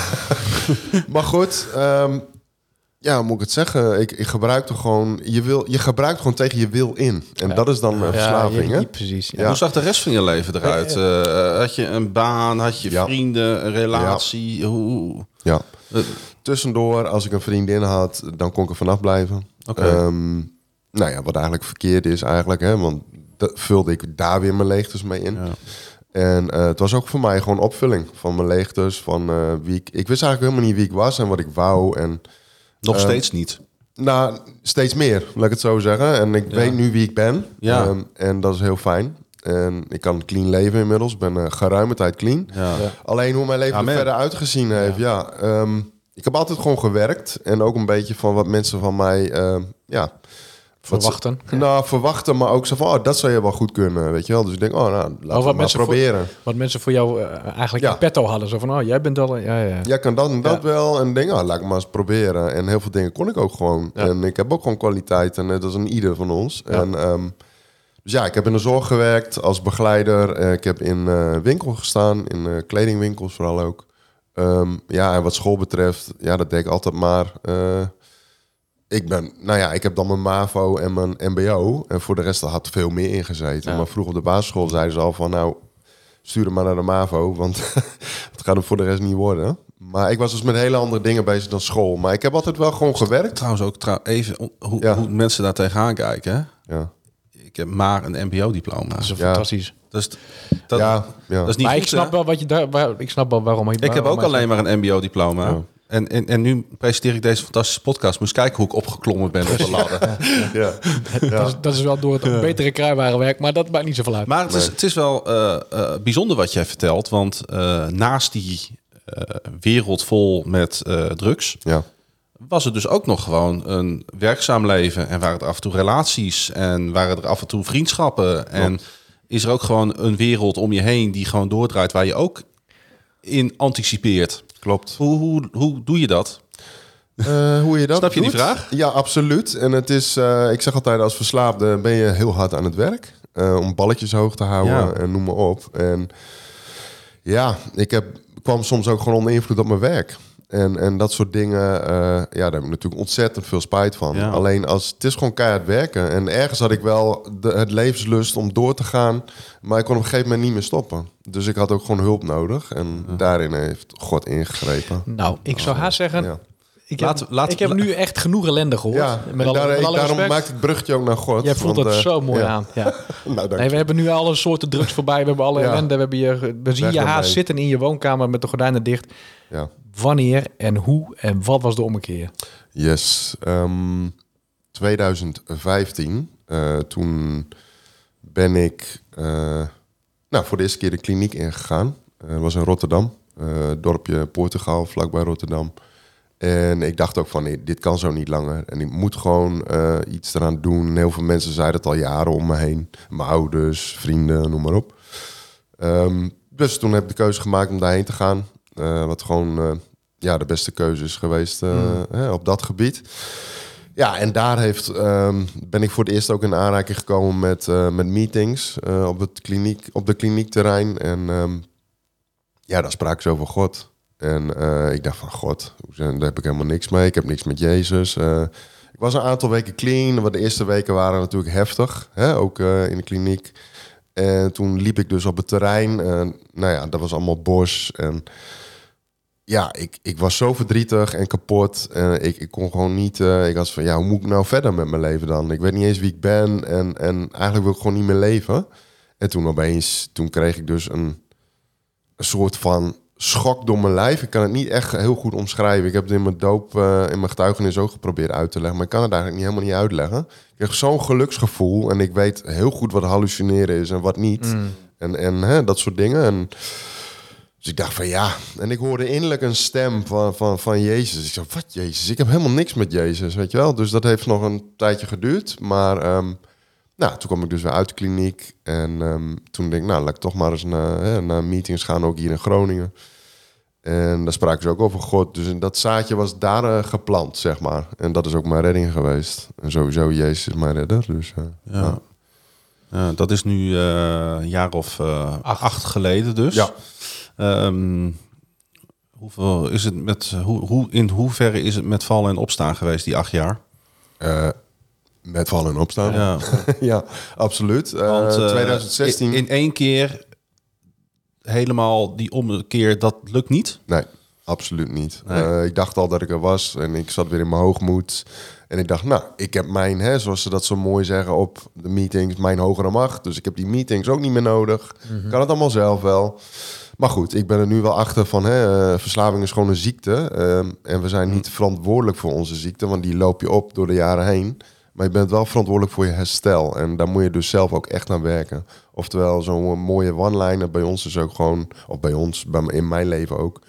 Maar goed, ehm, ja, moet ik het zeggen? Ik, ik gebruikte gewoon... Je, wil, je gebruikt gewoon tegen je wil in. En dat is dan eh, verslaving, ja, hè? ja, precies. Ja. Ja. Hoe zag de rest van je leven eruit? Eh, had je een baan? Had je Ja. vrienden? Een relatie? Hoe? Ja. Tussendoor, als ik een vriendin had, dan kon ik er vanaf blijven. Ehm, nou ja, wat eigenlijk verkeerd is eigenlijk, hè? Want dat vulde ik daar weer mijn leegtes mee in. Ja. En eh, het was ook voor mij gewoon opvulling van mijn leegtes, van eh, wie ik... Ik wist eigenlijk helemaal niet wie ik was en wat ik wou. En Nog Ehm, steeds niet. nou, steeds meer, laat ik het zo zeggen. En ik Ja. weet nu wie ik ben. Ja. Ehm, en dat is heel fijn. En ik kan clean leven inmiddels. Ik ben eh, geruime tijd clean. Ja. Alleen hoe mijn leven er verder uitgezien heeft, ja. ehm, ik heb altijd gewoon gewerkt. En ook een beetje van wat mensen van mij, ehm, ja, Verwachten. Nou, verwachten, maar ook zo van, oh, dat zou je wel goed kunnen, weet je wel. Dus ik denk, oh, nou, laten we wat maar voor- proberen. Wat mensen voor jou eh, eigenlijk Ja. in petto hadden. Zo van, oh, jij bent al... Ja, ja. Ja, kan dat en dat Ja. wel. En denk, oh, laat ik maar eens proberen. En heel veel dingen kon ik ook gewoon. Ja. En ik heb ook gewoon kwaliteit. En net als een ieder van ons. En, ehm, dus ja, ik heb in de zorg gewerkt als begeleider. Eh, ik heb in eh winkels gestaan, in eh, kledingwinkels vooral ook. Ehm, ja, en wat school betreft, ja, dat deed ik altijd maar. Ik ben, nou ja, ik heb dan mijn MAVO en mijn MBO. En voor de rest er had veel meer ingezeten. Ja. Maar vroeg op de basisschool zeiden ze al van, nou, stuur hem maar naar de MAVO, want het gaat hem voor de rest niet worden. Maar ik was dus met hele andere dingen bezig dan school. Maar ik heb altijd wel gewoon gewerkt. Trouwens ook trouw, even hoe, Ja. hoe mensen daar tegenaan kijken. Hè? Ja, Ik heb maar een mbo-diploma. Dat is Ja. fantastisch. Dat is, dat, ja, ja. dat is niet Maar goed, ik snap hè? wel wat je daar... Waar, ik snap wel waarom... Ik heb ook alleen maar een mbo-diploma. En, en, en nu presenteer ik deze fantastische podcast. Moest kijken hoe ik opgeklommen ben op de ladder. ja. Dat, is, dat is wel door het betere kruiwagenwerk, maar dat maakt niet zoveel uit. Maar het is, het is wel eh, eh, bijzonder wat jij vertelt. Want eh, naast die eh, wereld vol met eh, drugs... ja. was het dus ook nog gewoon een werkzaam leven. En waren er af en toe relaties. En waren er af en toe vriendschappen. En is er ook gewoon een wereld om je heen die gewoon doordraait... waar je ook in anticipeert. Klopt. Hoe, hoe, hoe doe je dat? Eh, hoe je dat Snap je die vraag? Ja, absoluut. En het is, eh, ik zeg altijd, als verslaafde ben je heel hard aan het werk. eh, om balletjes hoog te houden Ja. en noem maar op. En ja, ik heb, kwam soms ook gewoon onder invloed op mijn werk. En, en dat soort dingen, eh, ja, daar heb ik natuurlijk ontzettend veel spijt van. Ja. Alleen als het is gewoon keihard werken. En ergens had ik wel de, het levenslust om door te gaan. Maar ik kon op een gegeven moment niet meer stoppen. Dus ik had ook gewoon hulp nodig. En daarin heeft God ingegrepen. Nou, ik zou haast zeggen... Ja. Ik heb, Laten- laten- ik heb nu echt genoeg ellende gehoord. Ja, met alle, daar- met alle daarom respect. maakt het bruggetje ook naar God. Jij voelt want, het eh, zo mooi ja. aan. Ja. Nou, dank Nee, we hebben nu alle soorten drugs voorbij. We hebben alle Ja. ellende. We, hebben je, we zien je haast zitten in je woonkamer met de gordijnen dicht. Ja. Wanneer en hoe en wat was de ommekeer? Yes. Ehm, 2015. eh, toen ben ik eh, nou, voor de eerste keer de kliniek ingegaan. Eh, Dat was in Rotterdam. eh, dorpje Portugal, vlakbij Rotterdam. En ik dacht ook van, dit kan zo niet langer. En ik moet gewoon eh, iets eraan doen. En heel veel mensen zeiden het al jaren om me heen. Mijn ouders, vrienden, noem maar op. Ehm, dus toen heb ik de keuze gemaakt om daarheen te gaan. Eh, wat gewoon eh, ja, de beste keuze is geweest eh, hè, op dat gebied. Ja, en daar heeft, ehm, ben ik voor het eerst ook in aanraking gekomen met, met meetings op, het kliniek, op de kliniekterrein. En ehm, ja, daar spraken ze over God. En ik dacht van God, daar heb ik helemaal niks mee. Ik heb niks met Jezus. Ik was een aantal weken clean. Want de eerste weken waren natuurlijk heftig, hè, ook in de kliniek. En toen liep ik dus op het terrein. En, nou ja, dat was allemaal bos. En ja, ik, ik was zo verdrietig en kapot. En ik, ik kon gewoon niet... eh, ik was van, ja, hoe moet ik nou verder met mijn leven dan? Ik weet niet eens wie ik ben. En, en eigenlijk wil ik gewoon niet meer leven. En toen opeens, toen kreeg ik dus een, een soort van schok door mijn lijf. Ik kan het niet echt heel goed omschrijven. Ik heb het in mijn doop, eh, in mijn getuigenis ook geprobeerd uit te leggen. Maar ik kan het eigenlijk niet, helemaal niet uitleggen. Ik kreeg zo'n geluksgevoel. En ik weet heel goed wat hallucineren is en wat niet. En, en hè, dat soort dingen. En dus ik dacht van ja. En ik hoorde innerlijk een stem van, van, van Jezus. Ik zei, wat Jezus? Ik heb helemaal niks met Jezus, weet je wel. Dus dat heeft nog een tijdje geduurd. Maar ehm, nou, toen kwam ik dus weer uit de kliniek. En ehm, toen denk ik, nou, laat ik toch maar eens naar, hè, naar meetings gaan, ook hier in Groningen. En daar spraken ze ook over God. Dus dat zaadje was daar eh, geplant, zeg maar. En dat is ook mijn redding geweest. En sowieso, Jezus is mijn redder. Dus, eh, Ja. Ja, dat is nu eh, een jaar of eh, acht. geleden dus. Ja. Ehm, hoeveel is het met, hoe, hoe, in hoeverre is het met vallen en opstaan geweest, die acht jaar? eh, met vallen en opstaan. Ja, Ja, absoluut. Eh, want eh, 2016. In, in één keer helemaal die omkeer, dat lukt niet. Nee, absoluut niet. Nee. Eh, ik dacht al dat ik er was en ik zat weer in mijn hoogmoed. En ik dacht, nou, ik heb mijn, hè, zoals ze dat zo mooi zeggen op de meetings, mijn hogere macht. Dus ik heb die meetings ook niet meer nodig. Ik kan het allemaal zelf wel. Maar goed, ik ben er nu wel achter van, hè, eh, verslaving is gewoon een ziekte. Ehm, en we zijn niet verantwoordelijk voor onze ziekte, want die loop je op door de jaren heen. Maar je bent wel verantwoordelijk voor je herstel. En daar moet je dus zelf ook echt aan werken. Oftewel, zo'n mooie one-liner bij ons is ook gewoon... Of bij ons, bij, in mijn leven ook.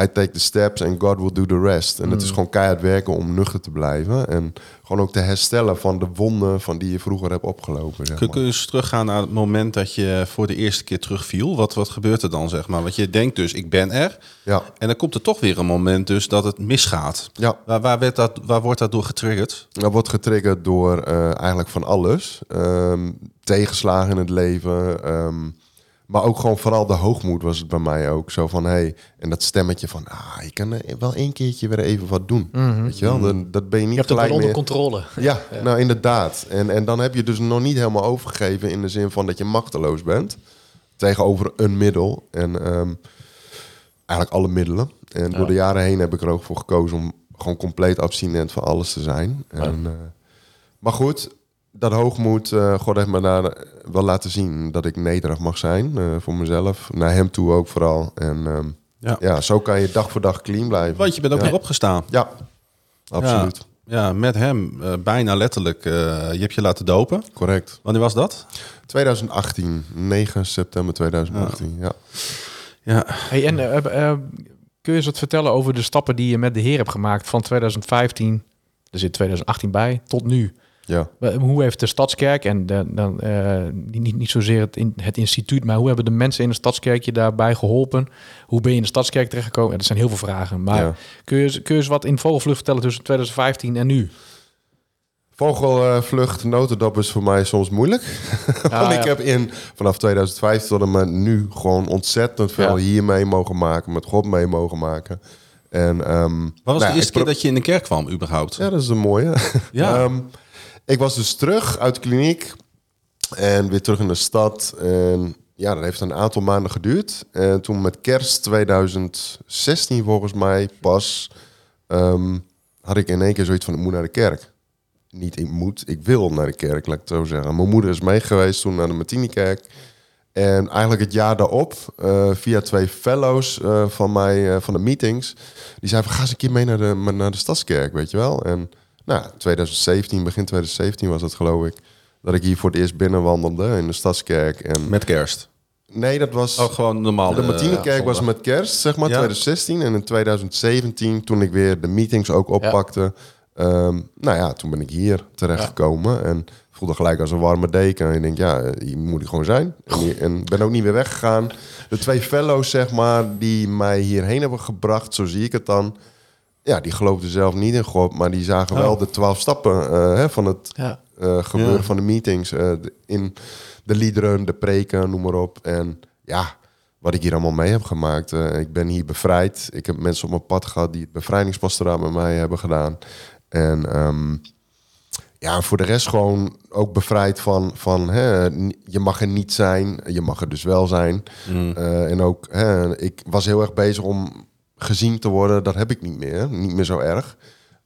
I take the steps and God will do the rest. En het is gewoon keihard werken om nuchter te blijven. En gewoon ook te herstellen van de wonden van die je vroeger hebt opgelopen. Zeg Kun, maar. kun je eens teruggaan naar het moment dat je voor de eerste keer terugviel? Wat, wat gebeurt er dan, zeg maar? Want je denkt dus, ik ben er. Ja, En dan komt er toch weer een moment dus dat het misgaat. ja. Waar, waar, werd dat, waar wordt dat door getriggerd? Dat wordt getriggerd door eh, eigenlijk van alles. Ehm, tegenslagen in het leven. ehm, maar ook gewoon vooral de hoogmoed was het bij mij ook. Zo van, hey, en dat stemmetje van... Ah, je kan wel één keertje weer even wat doen. Weet je wel? Dan, dat ben je niet Je hebt het gelijk wel onder meer... controle. Ja, nou inderdaad. En, en dan heb je dus nog niet helemaal overgegeven... in de zin van dat je machteloos bent. Tegenover een middel. En ehm, eigenlijk alle middelen. En door de jaren heen heb ik er ook voor gekozen... om gewoon compleet abstinent van alles te zijn. En, eh, maar goed, dat hoogmoed... eh, God heeft me daar wel laten zien... dat ik nederig mag zijn eh, voor mezelf. Naar hem toe ook vooral. En ehm, Ja. ja. zo kan je dag voor dag clean blijven. Want je bent ook ja. weer opgestaan. Ja, absoluut. Ja, ja, met hem eh, bijna letterlijk. eh, je hebt je laten dopen. Correct. Wanneer was dat? 2018, 9 september 2018. Ja. Ja, Hey, en eh, eh, kun je eens wat vertellen over de stappen die je met de Heer hebt gemaakt van 2015, er zit 2018 bij, tot nu? Ja. Hoe heeft de Stadskerk en de, dan, eh, niet, niet- niet zozeer het, in, het instituut, maar hoe hebben de mensen in de Stadskerk je daarbij geholpen? Hoe ben je in de Stadskerk terechtgekomen? Ja, dat zijn heel veel vragen. Maar Ja. kun, je, eens- kun je eens wat in vogelvlucht vertellen tussen 2015 en nu? Vogelvlucht, notendop is voor mij soms moeilijk. Want ja. ik heb in, vanaf 2015 tot en met nu gewoon ontzettend veel Ja. hier mee mogen maken, met God mee mogen maken. En, ehm, wat was nou de eerste keer dat je in de kerk kwam überhaupt? Ja, dat is een mooie. Ja. Ehm, ik was dus terug uit de kliniek en weer terug in de stad. En ja, dat heeft een aantal maanden geduurd. En toen met kerst 2016 volgens mij pas, ehm, had ik in één keer zoiets van, ik moet naar de kerk. Niet ik moet, ik wil naar de kerk, laat ik het zo zeggen. Mijn moeder is mee geweest toen naar de Martinikerk. En eigenlijk het jaar daarop, eh, via twee fellows eh, van mij, eh, van de meetings, die zeiden ga eens een keer mee naar de, naar de Stadskerk, weet je wel. En nou, 2017, begin 2017 was dat geloof ik, dat ik hier voor het eerst binnenwandelde in de Stadskerk. En Met kerst. nee, dat was... Oh, gewoon normaal. De eh, Martinikerk was met kerst, zeg maar, Ja. 2016. En in 2017, toen ik weer de meetings ook oppakte... ehm, nou ja, toen ben ik hier terechtgekomen. En voelde gelijk als een warme deken. En ik denk, ja, hier moet ik gewoon zijn. En, hier- en ben ook niet weer weggegaan. De twee fellows, zeg maar, die mij hierheen hebben gebracht... zo zie ik het dan... Ja, die geloofden zelf niet in God... maar die zagen wel de twaalf stappen eh, hè, van het Ja. eh, gebeuren Ja. van de meetings. eh, de- in de liederen, de preken, noem maar op. En ja, wat ik hier allemaal mee heb gemaakt. eh, ik ben hier bevrijd. Ik heb mensen op mijn pad gehad die het bevrijdingspastoraat met mij hebben gedaan. En ehm, ja, voor de rest gewoon ook bevrijd van, van hè, je mag er niet zijn, je mag er dus wel zijn. Eh, en ook, hè, ik was heel erg bezig om gezien te worden. Dat heb ik niet meer, niet meer zo erg.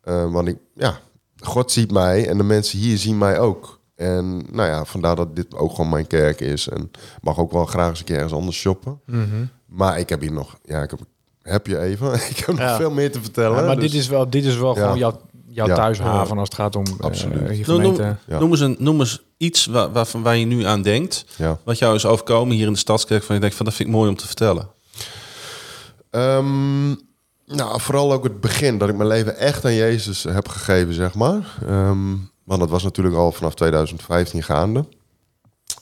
Eh, want ik, ja, God ziet mij en de mensen hier zien mij ook. En nou ja, vandaar dat dit ook gewoon mijn kerk is. En mag ook wel graag eens een keer ergens anders shoppen. Maar ik heb hier nog, ja, ik heb, heb je even. ik heb nog veel meer te vertellen. Ja, maar dus- dit is wel, dit is wel Ja. gewoon jouw, jouw Ja. thuishaven als het gaat om eh, Absoluut. je Noem. Ja. noem eens, een, noem eens iets waar, waarvan waar je nu aan denkt. Ja. Wat jou is overkomen hier in de Stadskerk. Van je denkt van dat vind ik mooi om te vertellen. Ehm, nou, vooral ook het begin, dat ik mijn leven echt aan Jezus heb gegeven, zeg maar. Ehm, want dat was natuurlijk al vanaf 2015 gaande.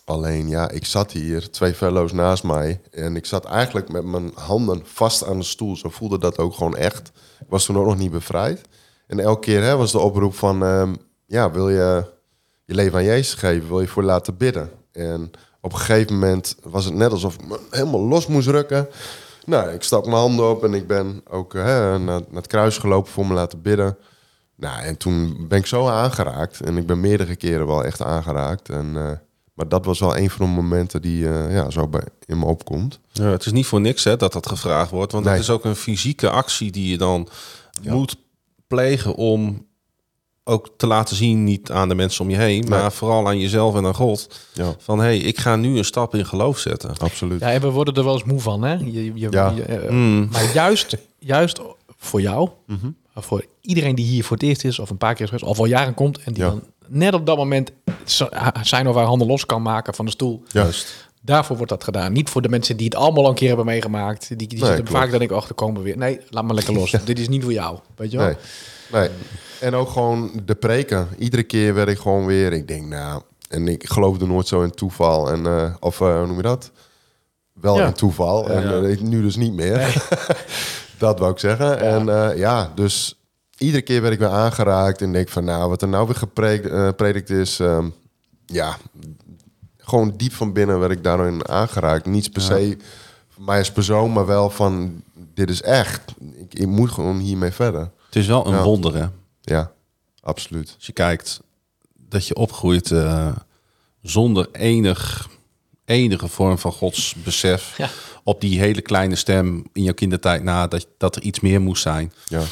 Alleen ja, ik zat hier, twee fellows naast mij. En ik zat eigenlijk met mijn handen vast aan de stoel. Zo voelde dat ook gewoon echt. Ik was toen ook nog niet bevrijd. En elke keer hè, was de oproep van... ehm, ja, wil je je leven aan Jezus geven? Wil je voor laten bidden? En op een gegeven moment was het net alsof ik me helemaal los moest rukken. Nou, ik stak mijn handen op en ik ben ook hè, naar, het kruis gelopen voor me laten bidden. Nou, en toen ben ik zo aangeraakt. En ik ben meerdere keren wel echt aangeraakt. En, eh, maar dat was wel een van de momenten die eh, ja, zo bij, in me opkomt. Ja, het is niet voor niks hè, dat dat gevraagd wordt. Want Nee. dat is ook een fysieke actie die je dan moet plegen om ook te laten zien, niet aan de mensen om je heen, maar vooral aan jezelf en aan God. Ja, Van hé, hey, ik ga nu een stap in geloof zetten. absoluut. Ja, en we worden er wel eens moe van, hè? Je, je, Ja. je, eh, Mm. Maar juist, juist voor jou, Mhm. voor iedereen die hier voor het eerst is, of een paar keer is geweest, of al jaren komt, en die Ja. dan net op dat moment zijn of haar handen los kan maken van de stoel. Juist. Daarvoor wordt dat gedaan. Niet voor de mensen die het allemaal al een keer hebben meegemaakt. Die, die Nee, zitten klopt. vaak dan denk ik, ach, er komen we weer. Nee, laat maar lekker los. Dit is niet voor jou. Weet je wel? Nee, nee. En ook gewoon de preken. Iedere keer werd ik gewoon weer... Ik denk, nou... En ik geloofde nooit zo in toeval. En, eh, of eh, hoe noem je dat? Wel Ja. in toeval. En Ja. eh, nu dus niet meer. dat wou ik zeggen. En eh, ja, dus iedere keer werd ik weer aangeraakt. En denk van, nou, wat er nou weer gepredikt predikt is... ehm, ja, gewoon diep van binnen werd ik daarin aangeraakt. Niet per se van mij als persoon, maar wel van... Dit is echt. Ik, ik moet gewoon hiermee verder. Het is wel een Ja. wonder, hè? Ja, absoluut. Als je kijkt dat je opgroeit eh, zonder enig, enige vorm van godsbesef. Ja. Op die hele kleine stem in jouw kindertijd na dat, dat er iets meer moest zijn. Ja,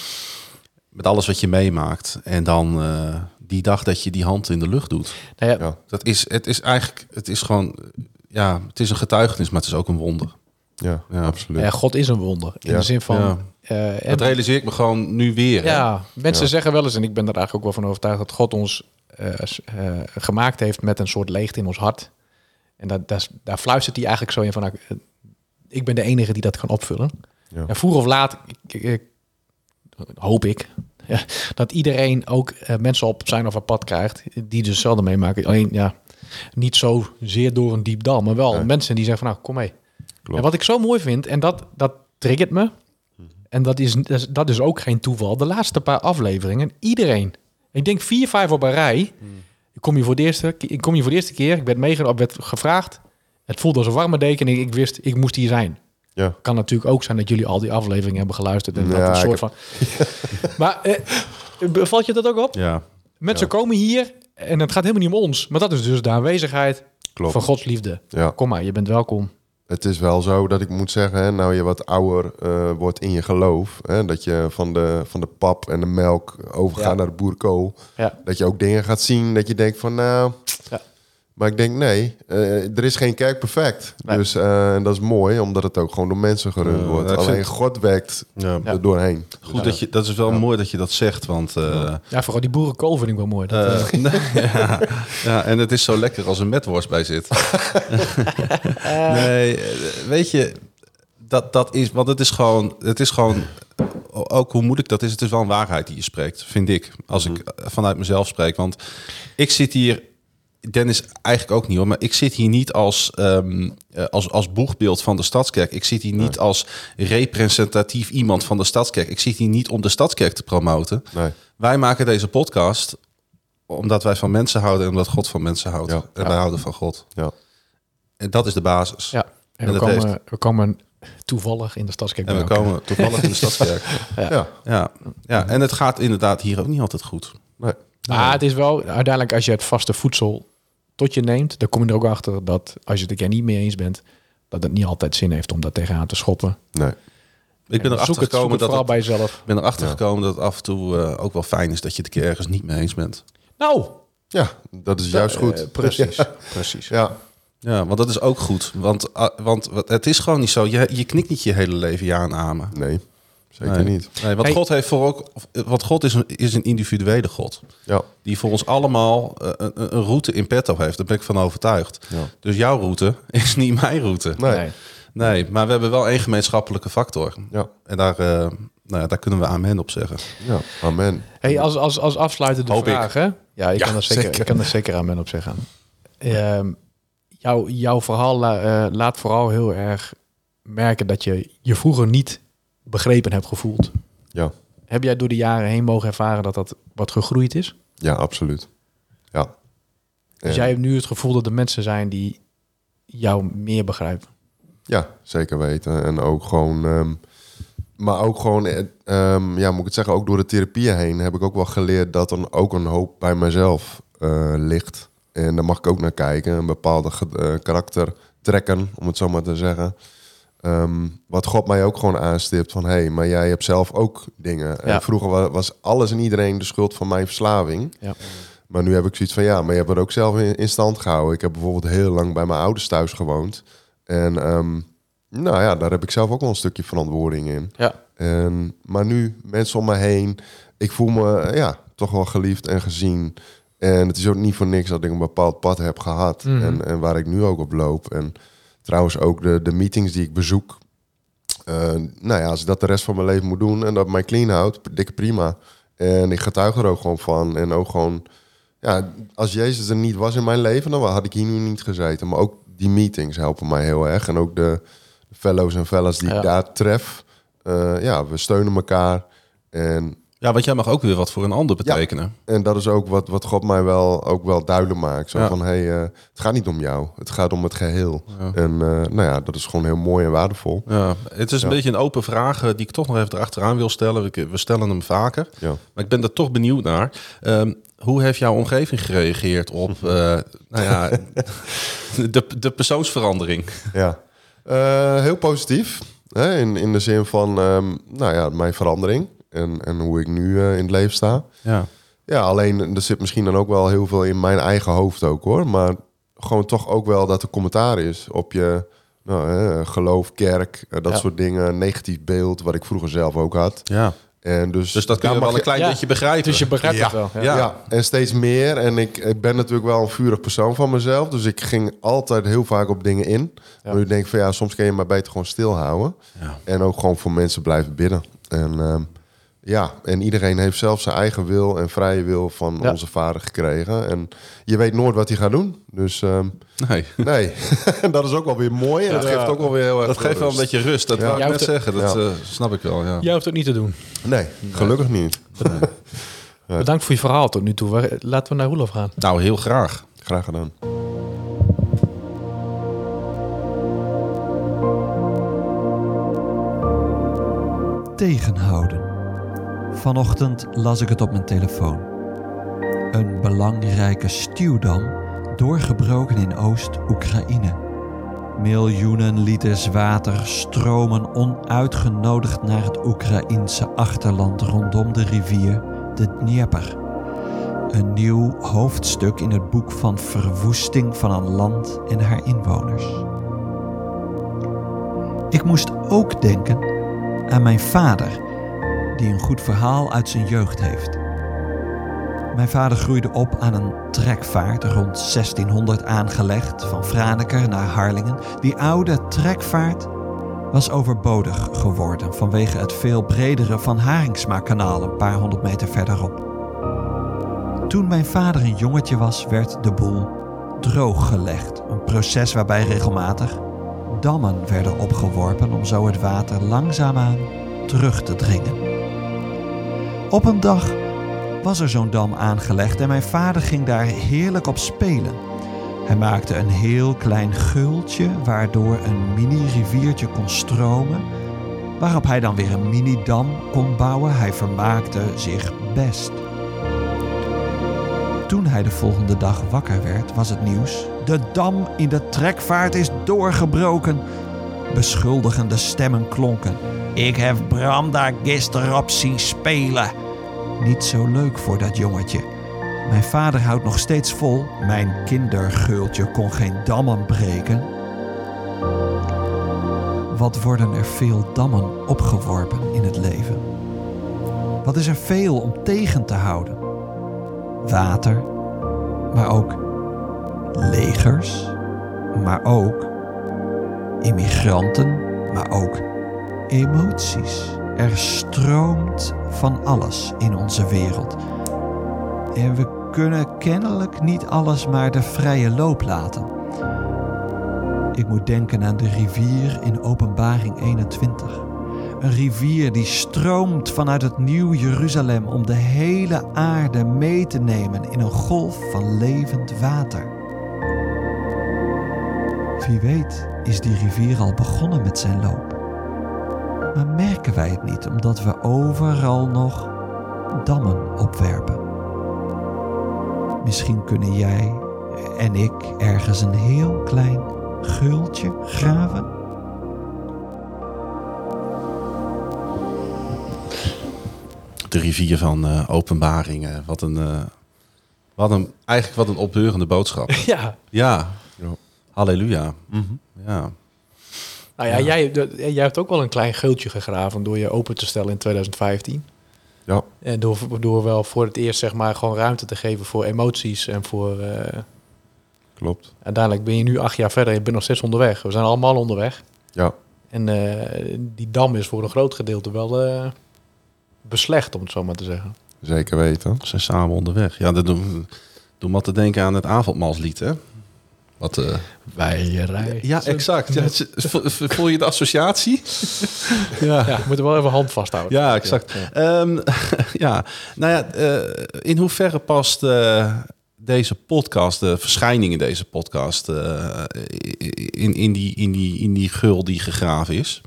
Met alles wat je meemaakt. En dan eh, die dag dat je die hand in de lucht doet. Nou ja, ja, Dat is, het is eigenlijk, het is gewoon, ja, het is een getuigenis, maar het is ook een wonder. ja, Ja. absoluut. ja, God is een wonder. In Ja. de zin van... Eh, en- Dat realiseer ik me gewoon nu weer. hè. Ja, mensen Ja. zeggen wel eens, en ik ben er eigenlijk ook wel van overtuigd, dat God ons eh, eh, gemaakt heeft met een soort leegte in ons hart. En dat, dat, daar fluistert hij eigenlijk zo in van, nou, ik ben de enige die dat kan opvullen. Ja. En vroeg of laat, ik, ik- hoop ik, ja, dat iedereen ook eh, mensen op zijn of haar pad krijgt, die dus hetzelfde meemaken. Alleen, ja, niet zo zeer door een diep dal, maar wel mensen die zeggen van, nou, kom mee. Klopt. En wat ik zo mooi vind, en dat, dat triggert me, en dat is, dat is, dat ook geen toeval. De laatste paar afleveringen, iedereen. Ik denk vier, vijf op een rij. Ik kom je voor de eerste, ik kom je voor de eerste keer. Ik werd meegenomen, werd gevraagd. Het voelde als een warme deken en ik, ik wist, ik moest hier zijn. Ja. Kan natuurlijk ook zijn dat jullie al die afleveringen hebben geluisterd. En dat Ja, een ik soort van... maar eh, valt je dat ook op? Ja. Mensen komen hier en het gaat helemaal niet om ons. Maar dat is dus de aanwezigheid Klopt. van Gods liefde. Ja. Kom maar, je bent welkom. Het is wel zo dat ik moet zeggen, hè, nou je wat ouder eh, wordt in je geloof, hè, dat je van de, van de pap en de melk overgaat Ja. naar de boerenkool, Ja. dat je ook dingen gaat zien dat je denkt van nou. Maar ik denk nee, eh, er is geen kerk perfect. Nee. Dus eh, en dat is mooi, omdat het ook gewoon door mensen gerund wordt. Alleen vind- God werkt Ja. er doorheen. Goed dat je, dat is wel mooi dat je dat zegt, want eh, Ja, vooral die boerenkool vind ik wel mooi. Dat, ja, ja, en het is zo lekker als een metworst bij zit. nee, weet je, dat, dat is, want het is gewoon, het is gewoon, ook hoe moeilijk dat is, het is wel een waarheid die je spreekt, vind ik, als ik eh, vanuit mezelf spreek. Want ik zit hier, Dennis eigenlijk ook niet hoor, maar ik zit hier niet als, ehm, eh, als, als boegbeeld van de Stadskerk. Ik zit hier niet als representatief iemand van de Stadskerk. Ik zit hier niet om de Stadskerk te promoten. Nee. Wij maken deze podcast omdat wij van mensen houden en omdat God van mensen houdt. Ja. En wij houden van God. Ja. En dat is de basis. ja. En, En we, komen, we komen toevallig in de stadskerk. En we elkaar. komen toevallig in de stadskerk. Ja. Ja. ja, en het gaat inderdaad hier ook niet altijd goed. Nee. Maar het is wel, uiteindelijk als je het vaste voedsel tot je neemt, dan kom je er ook achter dat als je het er keer niet mee eens bent, dat het niet altijd zin heeft om daar tegenaan te schoppen. Nee. Ik ben En erachter gekomen het dat vooral het, bij jezelf. ik ben erachter gekomen dat het af en toe eh, ook wel fijn is dat je het een keer ergens niet mee eens bent. Nou, Ja, dat is juist goed. eh, precies. precies. Ja. Ja, want dat is ook goed. Want, ah, want het is gewoon niet zo. Je, je knikt niet je hele leven ja en amen. Nee, zeker Nee. niet. Nee, want Hey. God heeft voor ook. Want God is een, is een individuele God. Ja. Die voor ons allemaal eh, een, een route in petto heeft. Daar ben ik van overtuigd. Ja. Dus jouw route is niet mijn route. Nee. Nee. Nee, maar we hebben wel één gemeenschappelijke factor. Ja. En daar, eh, nou ja, daar kunnen we amen op zeggen. Ja, amen. Hey, als, als, als afsluitende Hoop ik. vraag, hè? Ja, ik, Ja, kan er zeker, zeker. ik kan er zeker aan men op zeggen. Ehm, jouw, jouw verhaal eh, laat vooral heel erg merken dat je je vroeger niet begrepen hebt gevoeld. Ja. Heb jij door de jaren heen mogen ervaren dat dat wat gegroeid is? Ja, absoluut. Ja. Dus jij hebt nu het gevoel dat er mensen zijn die jou meer begrijpen. Ja, zeker weten. En ook gewoon... ehm, maar ook gewoon, eh, ehm, ja, moet ik het zeggen, ook door de therapieën heen heb ik ook wel geleerd dat er ook een hoop bij mezelf eh, ligt. En daar mag ik ook naar kijken. Een bepaalde eh, karakter trekken, om het zo maar te zeggen. Ehm, wat God mij ook gewoon aanstipt van... hé, hey, maar jij hebt zelf ook dingen. En vroeger wa- was alles en iedereen de schuld van mijn verslaving. Ja. Maar nu heb ik zoiets van... ja, maar je hebt het ook zelf in, in stand gehouden. Ik heb bijvoorbeeld heel lang bij mijn ouders thuis gewoond. En ehm, nou ja, daar heb ik zelf ook wel een stukje verantwoording in. Ja. En, maar nu, mensen om me heen... ik voel me ja, toch wel geliefd en gezien... En het is ook niet voor niks dat ik een bepaald pad heb gehad. Mhm. En, en waar ik nu ook op loop. En trouwens ook de, de meetings die ik bezoek. eh, nou ja, als ik dat de rest van mijn leven moet doen en dat mij clean houdt, dikke prima. En ik getuig er ook gewoon van. En ook gewoon, ja, als Jezus er niet was in mijn leven, dan had ik hier nu niet gezeten. Maar ook die meetings helpen mij heel erg. En ook de fellows en fellas die Ja. ik daar tref. eh, ja, we steunen elkaar. En Ja, want jij mag ook weer wat voor een ander betekenen. en dat is ook wat, wat God mij wel, ook wel duidelijk maakt. Zo Ja. van, hey, eh, het gaat niet om jou. Het gaat om het geheel. En eh, nou ja, dat is gewoon heel mooi en waardevol. Ja, het is een beetje een open vraag eh, die ik toch nog even erachteraan wil stellen. We, we stellen hem vaker. Maar ik ben er toch benieuwd naar. Ehm, hoe heeft jouw omgeving gereageerd op nou ja, de, de persoonsverandering? Ja. Heel positief. Hè? In, in de zin van, ehm, nou ja, mijn verandering. En, en hoe ik nu eh, in het leven sta. Ja. Ja, alleen er zit misschien dan ook wel heel veel in mijn eigen hoofd ook hoor. Maar gewoon toch ook wel dat er commentaar is op je nou, hè, geloof, kerk, eh, dat Ja. soort dingen. Negatief beeld, wat ik vroeger zelf ook had. ja. En dus, Dus dat je mag wel een klein Ja. beetje begrijpen. Dus je begrijpt Ja. het wel. Ja. Ja. Ja. en steeds meer. En ik, ik ben natuurlijk wel een vurig persoon van mezelf. Dus ik ging altijd heel vaak op dingen in. Ja. Maar ik denk van ja, soms kun je maar beter gewoon stilhouden. Ja. En ook gewoon voor mensen blijven bidden. En ehm, ja, en iedereen heeft zelf zijn eigen wil en vrije wil van Ja. onze vader gekregen. En je weet nooit wat hij gaat doen. Dus ehm, Nee. nee, dat is ook wel weer mooi. En dat geeft ook wel weer heel erg Dat geeft wel een beetje rust. Dat Ja. wou ik net zeggen. Dat Ja. eh, snap ik wel, ja. Jij hoeft het niet te doen. Nee, gelukkig niet. Bedankt voor je verhaal tot nu toe. Laten we naar Roelof gaan. Nou, heel graag. Graag gedaan. tegenhouden. Vanochtend las ik het op mijn telefoon. Een belangrijke stuwdam doorgebroken in Oost-Oekraïne. Miljoenen liters water stromen onuitgenodigd naar het Oekraïense achterland rondom de rivier de Dnieper. Een nieuw hoofdstuk in het boek van verwoesting van een land en haar inwoners. Ik moest ook denken aan mijn vader, die een goed verhaal uit zijn jeugd heeft. Mijn vader groeide op aan een trekvaart rond 1600 aangelegd van Franeker naar Harlingen. Die oude trekvaart was overbodig geworden vanwege het veel bredere Van Haringsma-kanaal een paar honderd meter verderop. Toen mijn vader een jongetje was, werd de boel drooggelegd. Een proces waarbij regelmatig dammen werden opgeworpen om zo het water langzaamaan terug te dringen. Op een dag was er zo'n dam aangelegd en mijn vader ging daar heerlijk op spelen. Hij maakte een heel klein geultje waardoor een mini-riviertje kon stromen, waarop hij dan weer een mini-dam kon bouwen. Hij vermaakte zich best. Toen hij de volgende dag wakker werd, was het nieuws: de dam in de trekvaart is doorgebroken. Beschuldigende stemmen klonken. Ik heb Bram daar gisteren op zien spelen. Niet zo leuk voor dat jongetje. Mijn vader houdt nog steeds vol. Mijn kindergeultje kon geen dammen breken. Wat worden er veel dammen opgeworpen in het leven? Wat is er veel om tegen te houden? Water, maar ook legers, maar ook immigranten, maar ook emoties. Er stroomt van alles in onze wereld. En we kunnen kennelijk niet alles maar de vrije loop laten. Ik moet denken aan de rivier in Openbaring 21. Een rivier die stroomt vanuit het Nieuw Jeruzalem om de hele aarde mee te nemen in een golf van levend water. Wie weet is die rivier al begonnen met zijn loop. Maar merken wij het niet omdat we overal nog dammen opwerpen? Misschien kunnen jij en ik ergens een heel klein geultje graven? De rivier van eh, openbaringen. Wat een, eh, wat een, eigenlijk wat een opbeurende boodschap. Ja. Ja. Ja. Halleluja. Ja. Nou ja, Jij, de- jij hebt ook wel een klein geultje gegraven door je open te stellen in 2015. Ja. En door, door wel voor het eerst zeg maar gewoon ruimte te geven voor emoties en voor... eh, klopt. Uiteindelijk ben je nu acht jaar verder en je bent nog steeds onderweg. We zijn allemaal onderweg. Ja, En eh, die dam is voor een groot gedeelte wel eh, beslecht, om het zo maar te zeggen. zeker weten. We zijn samen onderweg. Ja, dat doen, doen wat te denken aan het avondmaalslied, hè? Wat, eh, Wij rijden. ja, exact. Ja, voel je de associatie? ja. Ja, we moeten wel even hand vasthouden. Ja, exact. Ja. Ehm, ja, nou ja, eh, in hoeverre past eh, deze podcast, de verschijning in deze podcast, eh, in, in, die, in, die, in die gul die gegraven is?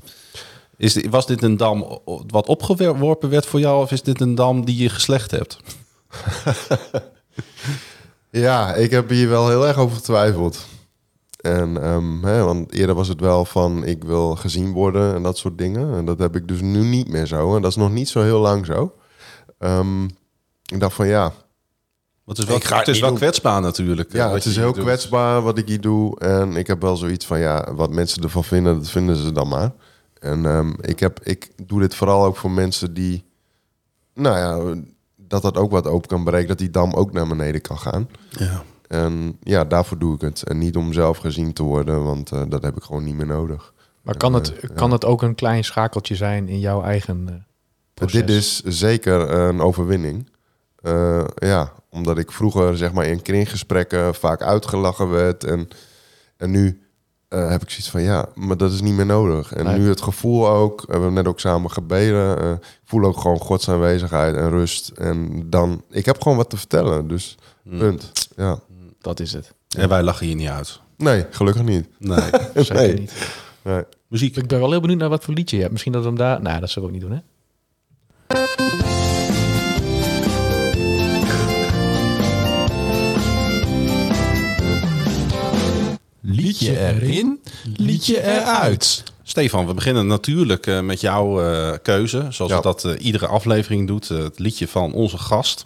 is dit- was dit een dam wat opgeworpen werd voor jou, of is dit een dam die je geslecht hebt? Ja, ik heb hier wel heel erg over getwijfeld. En, ehm, hè, want eerder was het wel van ik wil gezien worden en dat soort dingen. En dat heb ik dus nu niet meer zo. En dat is nog niet zo heel lang zo. Ehm, ik dacht van ja, het is wel, Ik ga het is wel kwetsbaar natuurlijk. eh, ja wat het is heel doet. kwetsbaar wat ik hier doe. En ik heb wel zoiets van ja, wat mensen ervan vinden, dat vinden ze dan maar. En ehm, ik, heb, ik doe dit vooral ook voor mensen die, nou ja, dat dat ook wat open kan bereiken. Dat die dam ook naar beneden kan gaan. Ja. En ja, daarvoor doe ik het. En niet om zelf gezien te worden, want eh, dat heb ik gewoon niet meer nodig. Maar kan het, Eh, ja. kan het ook een klein schakeltje zijn in jouw eigen eh, proces? Dit is zeker een overwinning. Eh, ja, omdat ik vroeger zeg maar in kringgesprekken vaak uitgelachen werd. En, en nu eh, heb ik zoiets van ja, maar dat is niet meer nodig. En Nee. nu het gevoel ook, we hebben net ook samen gebeden. eh, ik voel ook gewoon Gods aanwezigheid en rust. En dan, ik heb gewoon wat te vertellen. Dus punt. Ja. Dat is het. En wij lachen hier niet uit. Nee, gelukkig niet. Nee. Zeker Nee. niet. Nee. Muziek. Ik ben wel heel benieuwd naar wat voor liedje je hebt. Misschien dat we hem daar... Nou, dat zullen we ook niet doen, hè? Liedje erin, liedje eruit. Stefan, we beginnen natuurlijk eh, met jouw eh, keuze. Zoals Ja. we dat eh, iedere aflevering doet. het liedje van onze gast.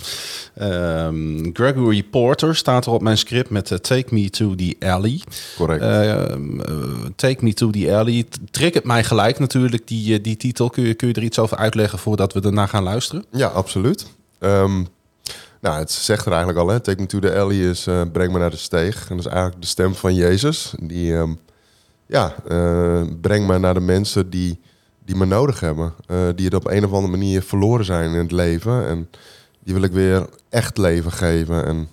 Ehm, Gregory Porter staat er op mijn script met Take Me to the Alley. Correct. Ehm, eh, Take Me to the Alley. T- Triggert mij gelijk natuurlijk, die, die titel. Kun je, kun je er iets over uitleggen voordat we erna gaan luisteren? Ja, absoluut. Ehm, nou, het zegt er eigenlijk al, hè. Take me to the alley is eh, breng me naar de steeg. En dat is eigenlijk de stem van Jezus. Die, ehm, ja, eh, breng me naar de mensen die, die me nodig hebben. Eh, die het op een of andere manier verloren zijn in het leven. En die wil ik weer echt leven geven. En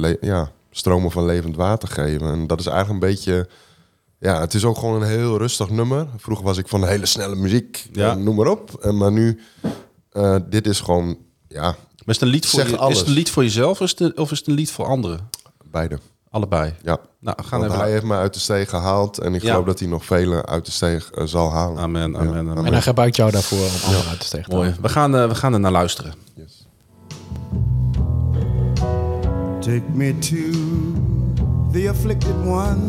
le- ja, stromen van levend water geven. En dat is eigenlijk een beetje... Ja, het is ook gewoon een heel rustig nummer. Vroeger was ik van hele snelle muziek, Ja. noem maar op. En, maar nu, dit is gewoon, ja, Maar is het een lied voor, Zeg je, alles. is het een lied voor jezelf of is, het, of is het een lied voor anderen? beide. Allebei. Ja, Nou, gaan want even... hij heeft me uit de steeg gehaald. En ik Ja. geloof dat hij nog velen uit de steeg eh, zal halen. Amen, amen, amen. En hij gebruikt jou daarvoor om anderen uit te steken. Mooi. We gaan, eh, we gaan er naar luisteren. Yes. Take me to the afflicted ones.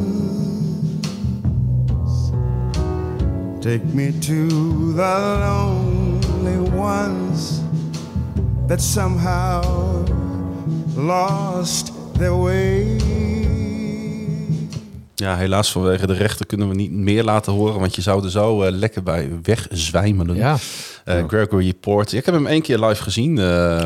Take me to the lonely ones that somehow lost their way. Ja, helaas vanwege de rechter kunnen we niet meer laten horen, want je zou er zo eh, lekker bij wegzwijmelen. Ja, Eh, Gregory Porter. Ik heb hem één keer live gezien, eh,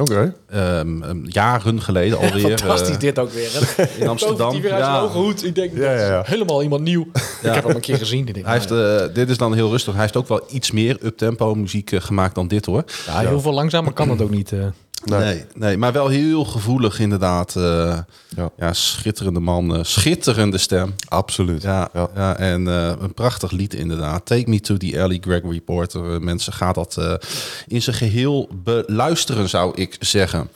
Oké. ehm, ehm, jaren geleden alweer. fantastisch eh, dit ook weer. hè? in Amsterdam. Die weer uit zijn Ja. hoge hoed. Ik denk, Ja, ja, ja. dat is helemaal iemand nieuw. Ik heb hem een keer gezien. Denk, Hij heeft, nou eh, dit is dan heel rustig. Hij heeft ook wel iets meer uptempo muziek eh, gemaakt dan dit hoor. ja, heel veel langzamer kan het ook niet. Nee. Nee, nee, maar wel heel gevoelig inderdaad. eh, Ja. ja, schitterende man, eh, schitterende stem. Absoluut. Ja, ja. Ja. en eh, een prachtig lied inderdaad. Take Me to the Alley, Gregory Porter. Eh, mensen, gaat dat in zijn geheel beluisteren, zou ik zeggen.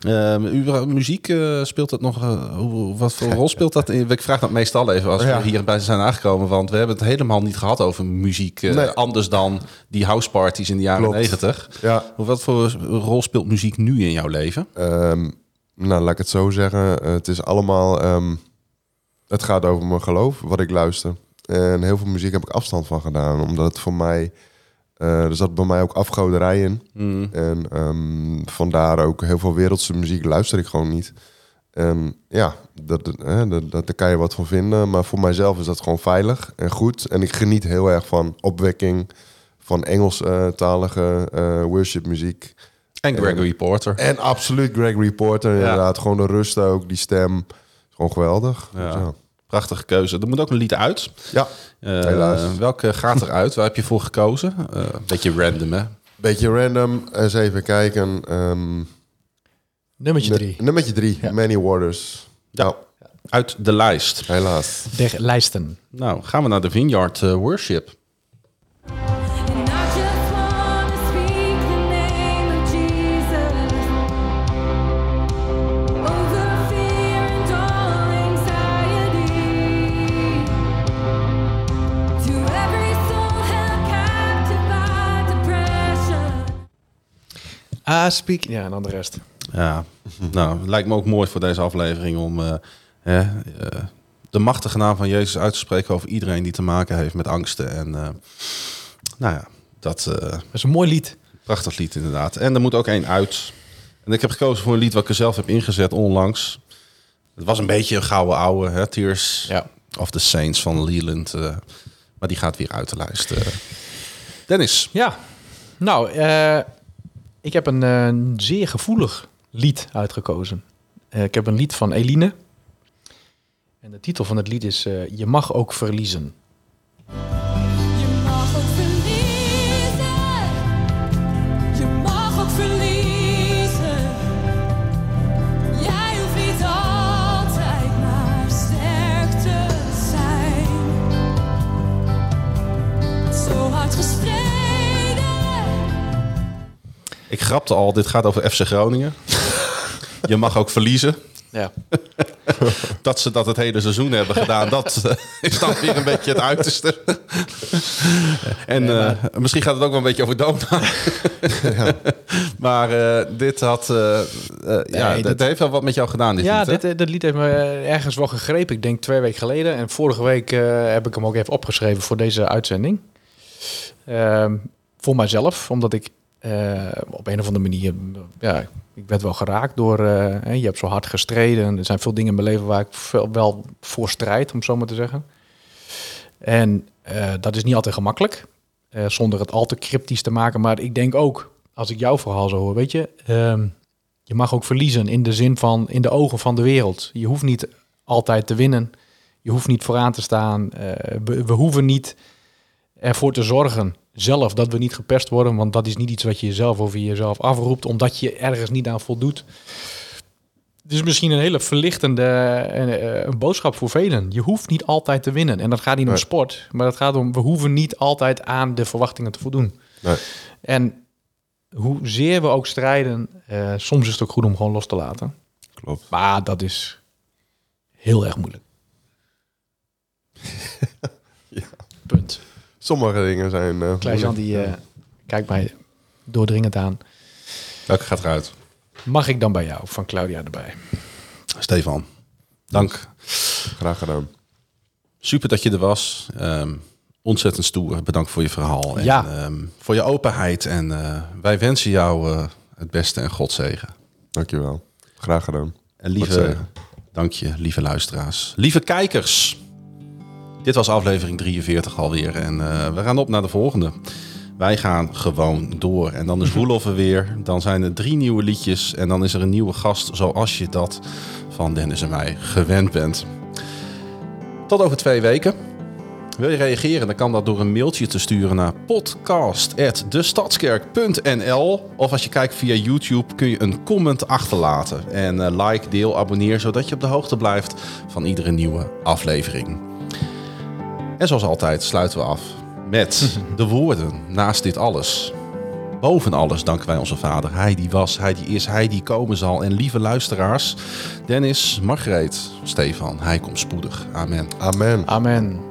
Ehm, uw muziek eh, speelt dat nog? eh, hoe, wat voor rol speelt dat? in? Ik vraag dat meestal even als we hierbij zijn aangekomen, want we hebben het helemaal niet gehad over muziek. eh, Nee. Anders dan die houseparties in de jaren negentig. Ja. Wat voor rol speelt muziek nu in jouw leven? Ehm, nou, laat ik het zo zeggen. Het is allemaal... ehm, het gaat over mijn geloof, wat ik luister. En heel veel muziek heb ik afstand van gedaan. Omdat het voor mij... eh, er zat bij mij ook afgoderij in. Mm. En ehm, vandaar ook heel veel wereldse muziek luister ik gewoon niet. En ja, dat, hè, dat, dat, daar kan je wat van vinden. Maar voor mijzelf is dat gewoon veilig en goed. En ik geniet heel erg van opwekking, van Engelstalige eh worshipmuziek. En Gregory Porter. En absoluut Gregory Porter, inderdaad. Gewoon de rust ook, die stem. Gewoon Gewoon geweldig. Ja. Dus ja. Prachtige keuze. Er moet ook een lied uit. Ja, Eh, Helaas. welke gaat eruit? Waar heb je voor gekozen? Eh, Een beetje random, hè? beetje random. Eens even kijken. Ehm, Nummertje nu- drie. Nummertje drie. Ja. Many Waters. Ja, Uit de lijst. helaas. De lijsten. Nou, gaan we naar de Vineyard eh, Worship. Ah, speak. Ja, en dan de rest. Ja, nou, het lijkt me ook mooi voor deze aflevering om eh, eh, de machtige naam van Jezus uit te spreken over iedereen die te maken heeft met angsten. En eh, nou ja, dat Dat is een mooi lied. prachtig lied inderdaad. En er moet ook één uit. En ik heb gekozen voor een lied wat ik er zelf heb ingezet onlangs. Het was een beetje een gouden ouwe, hè, Tears Ja. of the Saints van Leland. maar die gaat weer uit de lijst. Dennis, Ja. Nou, ik heb een eh, zeer gevoelig lied uitgekozen. Eh, ik heb een lied van Eline. En de titel van het lied is eh, Je mag ook verliezen. Ik grapte al, dit gaat over FC Groningen. Je mag ook verliezen. Ja. Dat ze dat het hele seizoen hebben gedaan, dat eh, is dan weer een beetje het uiterste. en eh, misschien gaat het ook wel een beetje over Dona. Maar eh, dit had, eh, ja, dit- het heeft wel wat met jou gedaan. Dit Ja, lied, dit, dit lied heeft me ergens wel gegrepen. Ik denk twee weken geleden. En vorige week heb ik hem ook even opgeschreven voor deze uitzending. Ehm, voor mijzelf, omdat ik eh, op een of andere manier... Ja, ik werd wel geraakt door... eh, je hebt zo hard gestreden. Er zijn veel dingen in mijn leven waar ik wel voor strijd, om zo maar te zeggen. En eh, dat is niet altijd gemakkelijk. zonder het al te cryptisch te maken. Maar ik denk ook, als ik jouw verhaal zo hoor, weet je... ehm, je mag ook verliezen in de zin van in de ogen van de wereld. Je hoeft niet altijd te winnen. Je hoeft niet vooraan te staan. We hoeven niet ervoor te zorgen zelf dat we niet gepest worden. Want dat is niet iets wat je jezelf over jezelf afroept. Omdat je ergens niet aan voldoet. Het is misschien een hele verlichtende eh, een boodschap voor velen. Je hoeft niet altijd te winnen. En dat gaat niet om sport. Maar dat gaat om, we hoeven niet altijd aan de verwachtingen te voldoen. Nee. En hoezeer we ook strijden, eh, soms is het ook goed om gewoon los te laten. Klopt. Maar dat is heel erg moeilijk. Punt. Sommige dingen zijn... eh, Klein-Jan die eh, kijkt mij doordringend aan. Welke gaat eruit? Mag ik dan bij jou van Claudia erbij? Stefan, dank. Graag gedaan. Super dat je er was. Ehm, ontzettend stoer. Bedankt voor je verhaal. En, Ja. ehm, voor je openheid. En eh, wij wensen jou eh, het beste en God zegen. Dankjewel. Graag gedaan. En lieve, dank je, lieve luisteraars. Lieve kijkers. Dit was aflevering 43 alweer. En eh, we gaan op naar de volgende. Wij gaan gewoon door. En dan is Roelof er weer. Dan zijn er drie nieuwe liedjes. En dan is er een nieuwe gast zoals je dat van Dennis en mij gewend bent. Tot over twee weken. Wil je reageren, dan kan dat door een mailtje te sturen naar podcast.destadskerk.nl Of als je kijkt via YouTube kun je een comment achterlaten. En eh, like, deel, abonneer, zodat je op de hoogte blijft van iedere nieuwe aflevering. En zoals altijd sluiten we af met de woorden naast dit alles. Boven alles danken wij onze vader. Hij die was, hij die is, hij die komen zal. En lieve luisteraars, Dennis, Margreet, Stefan, hij komt spoedig. Amen. Amen. Amen.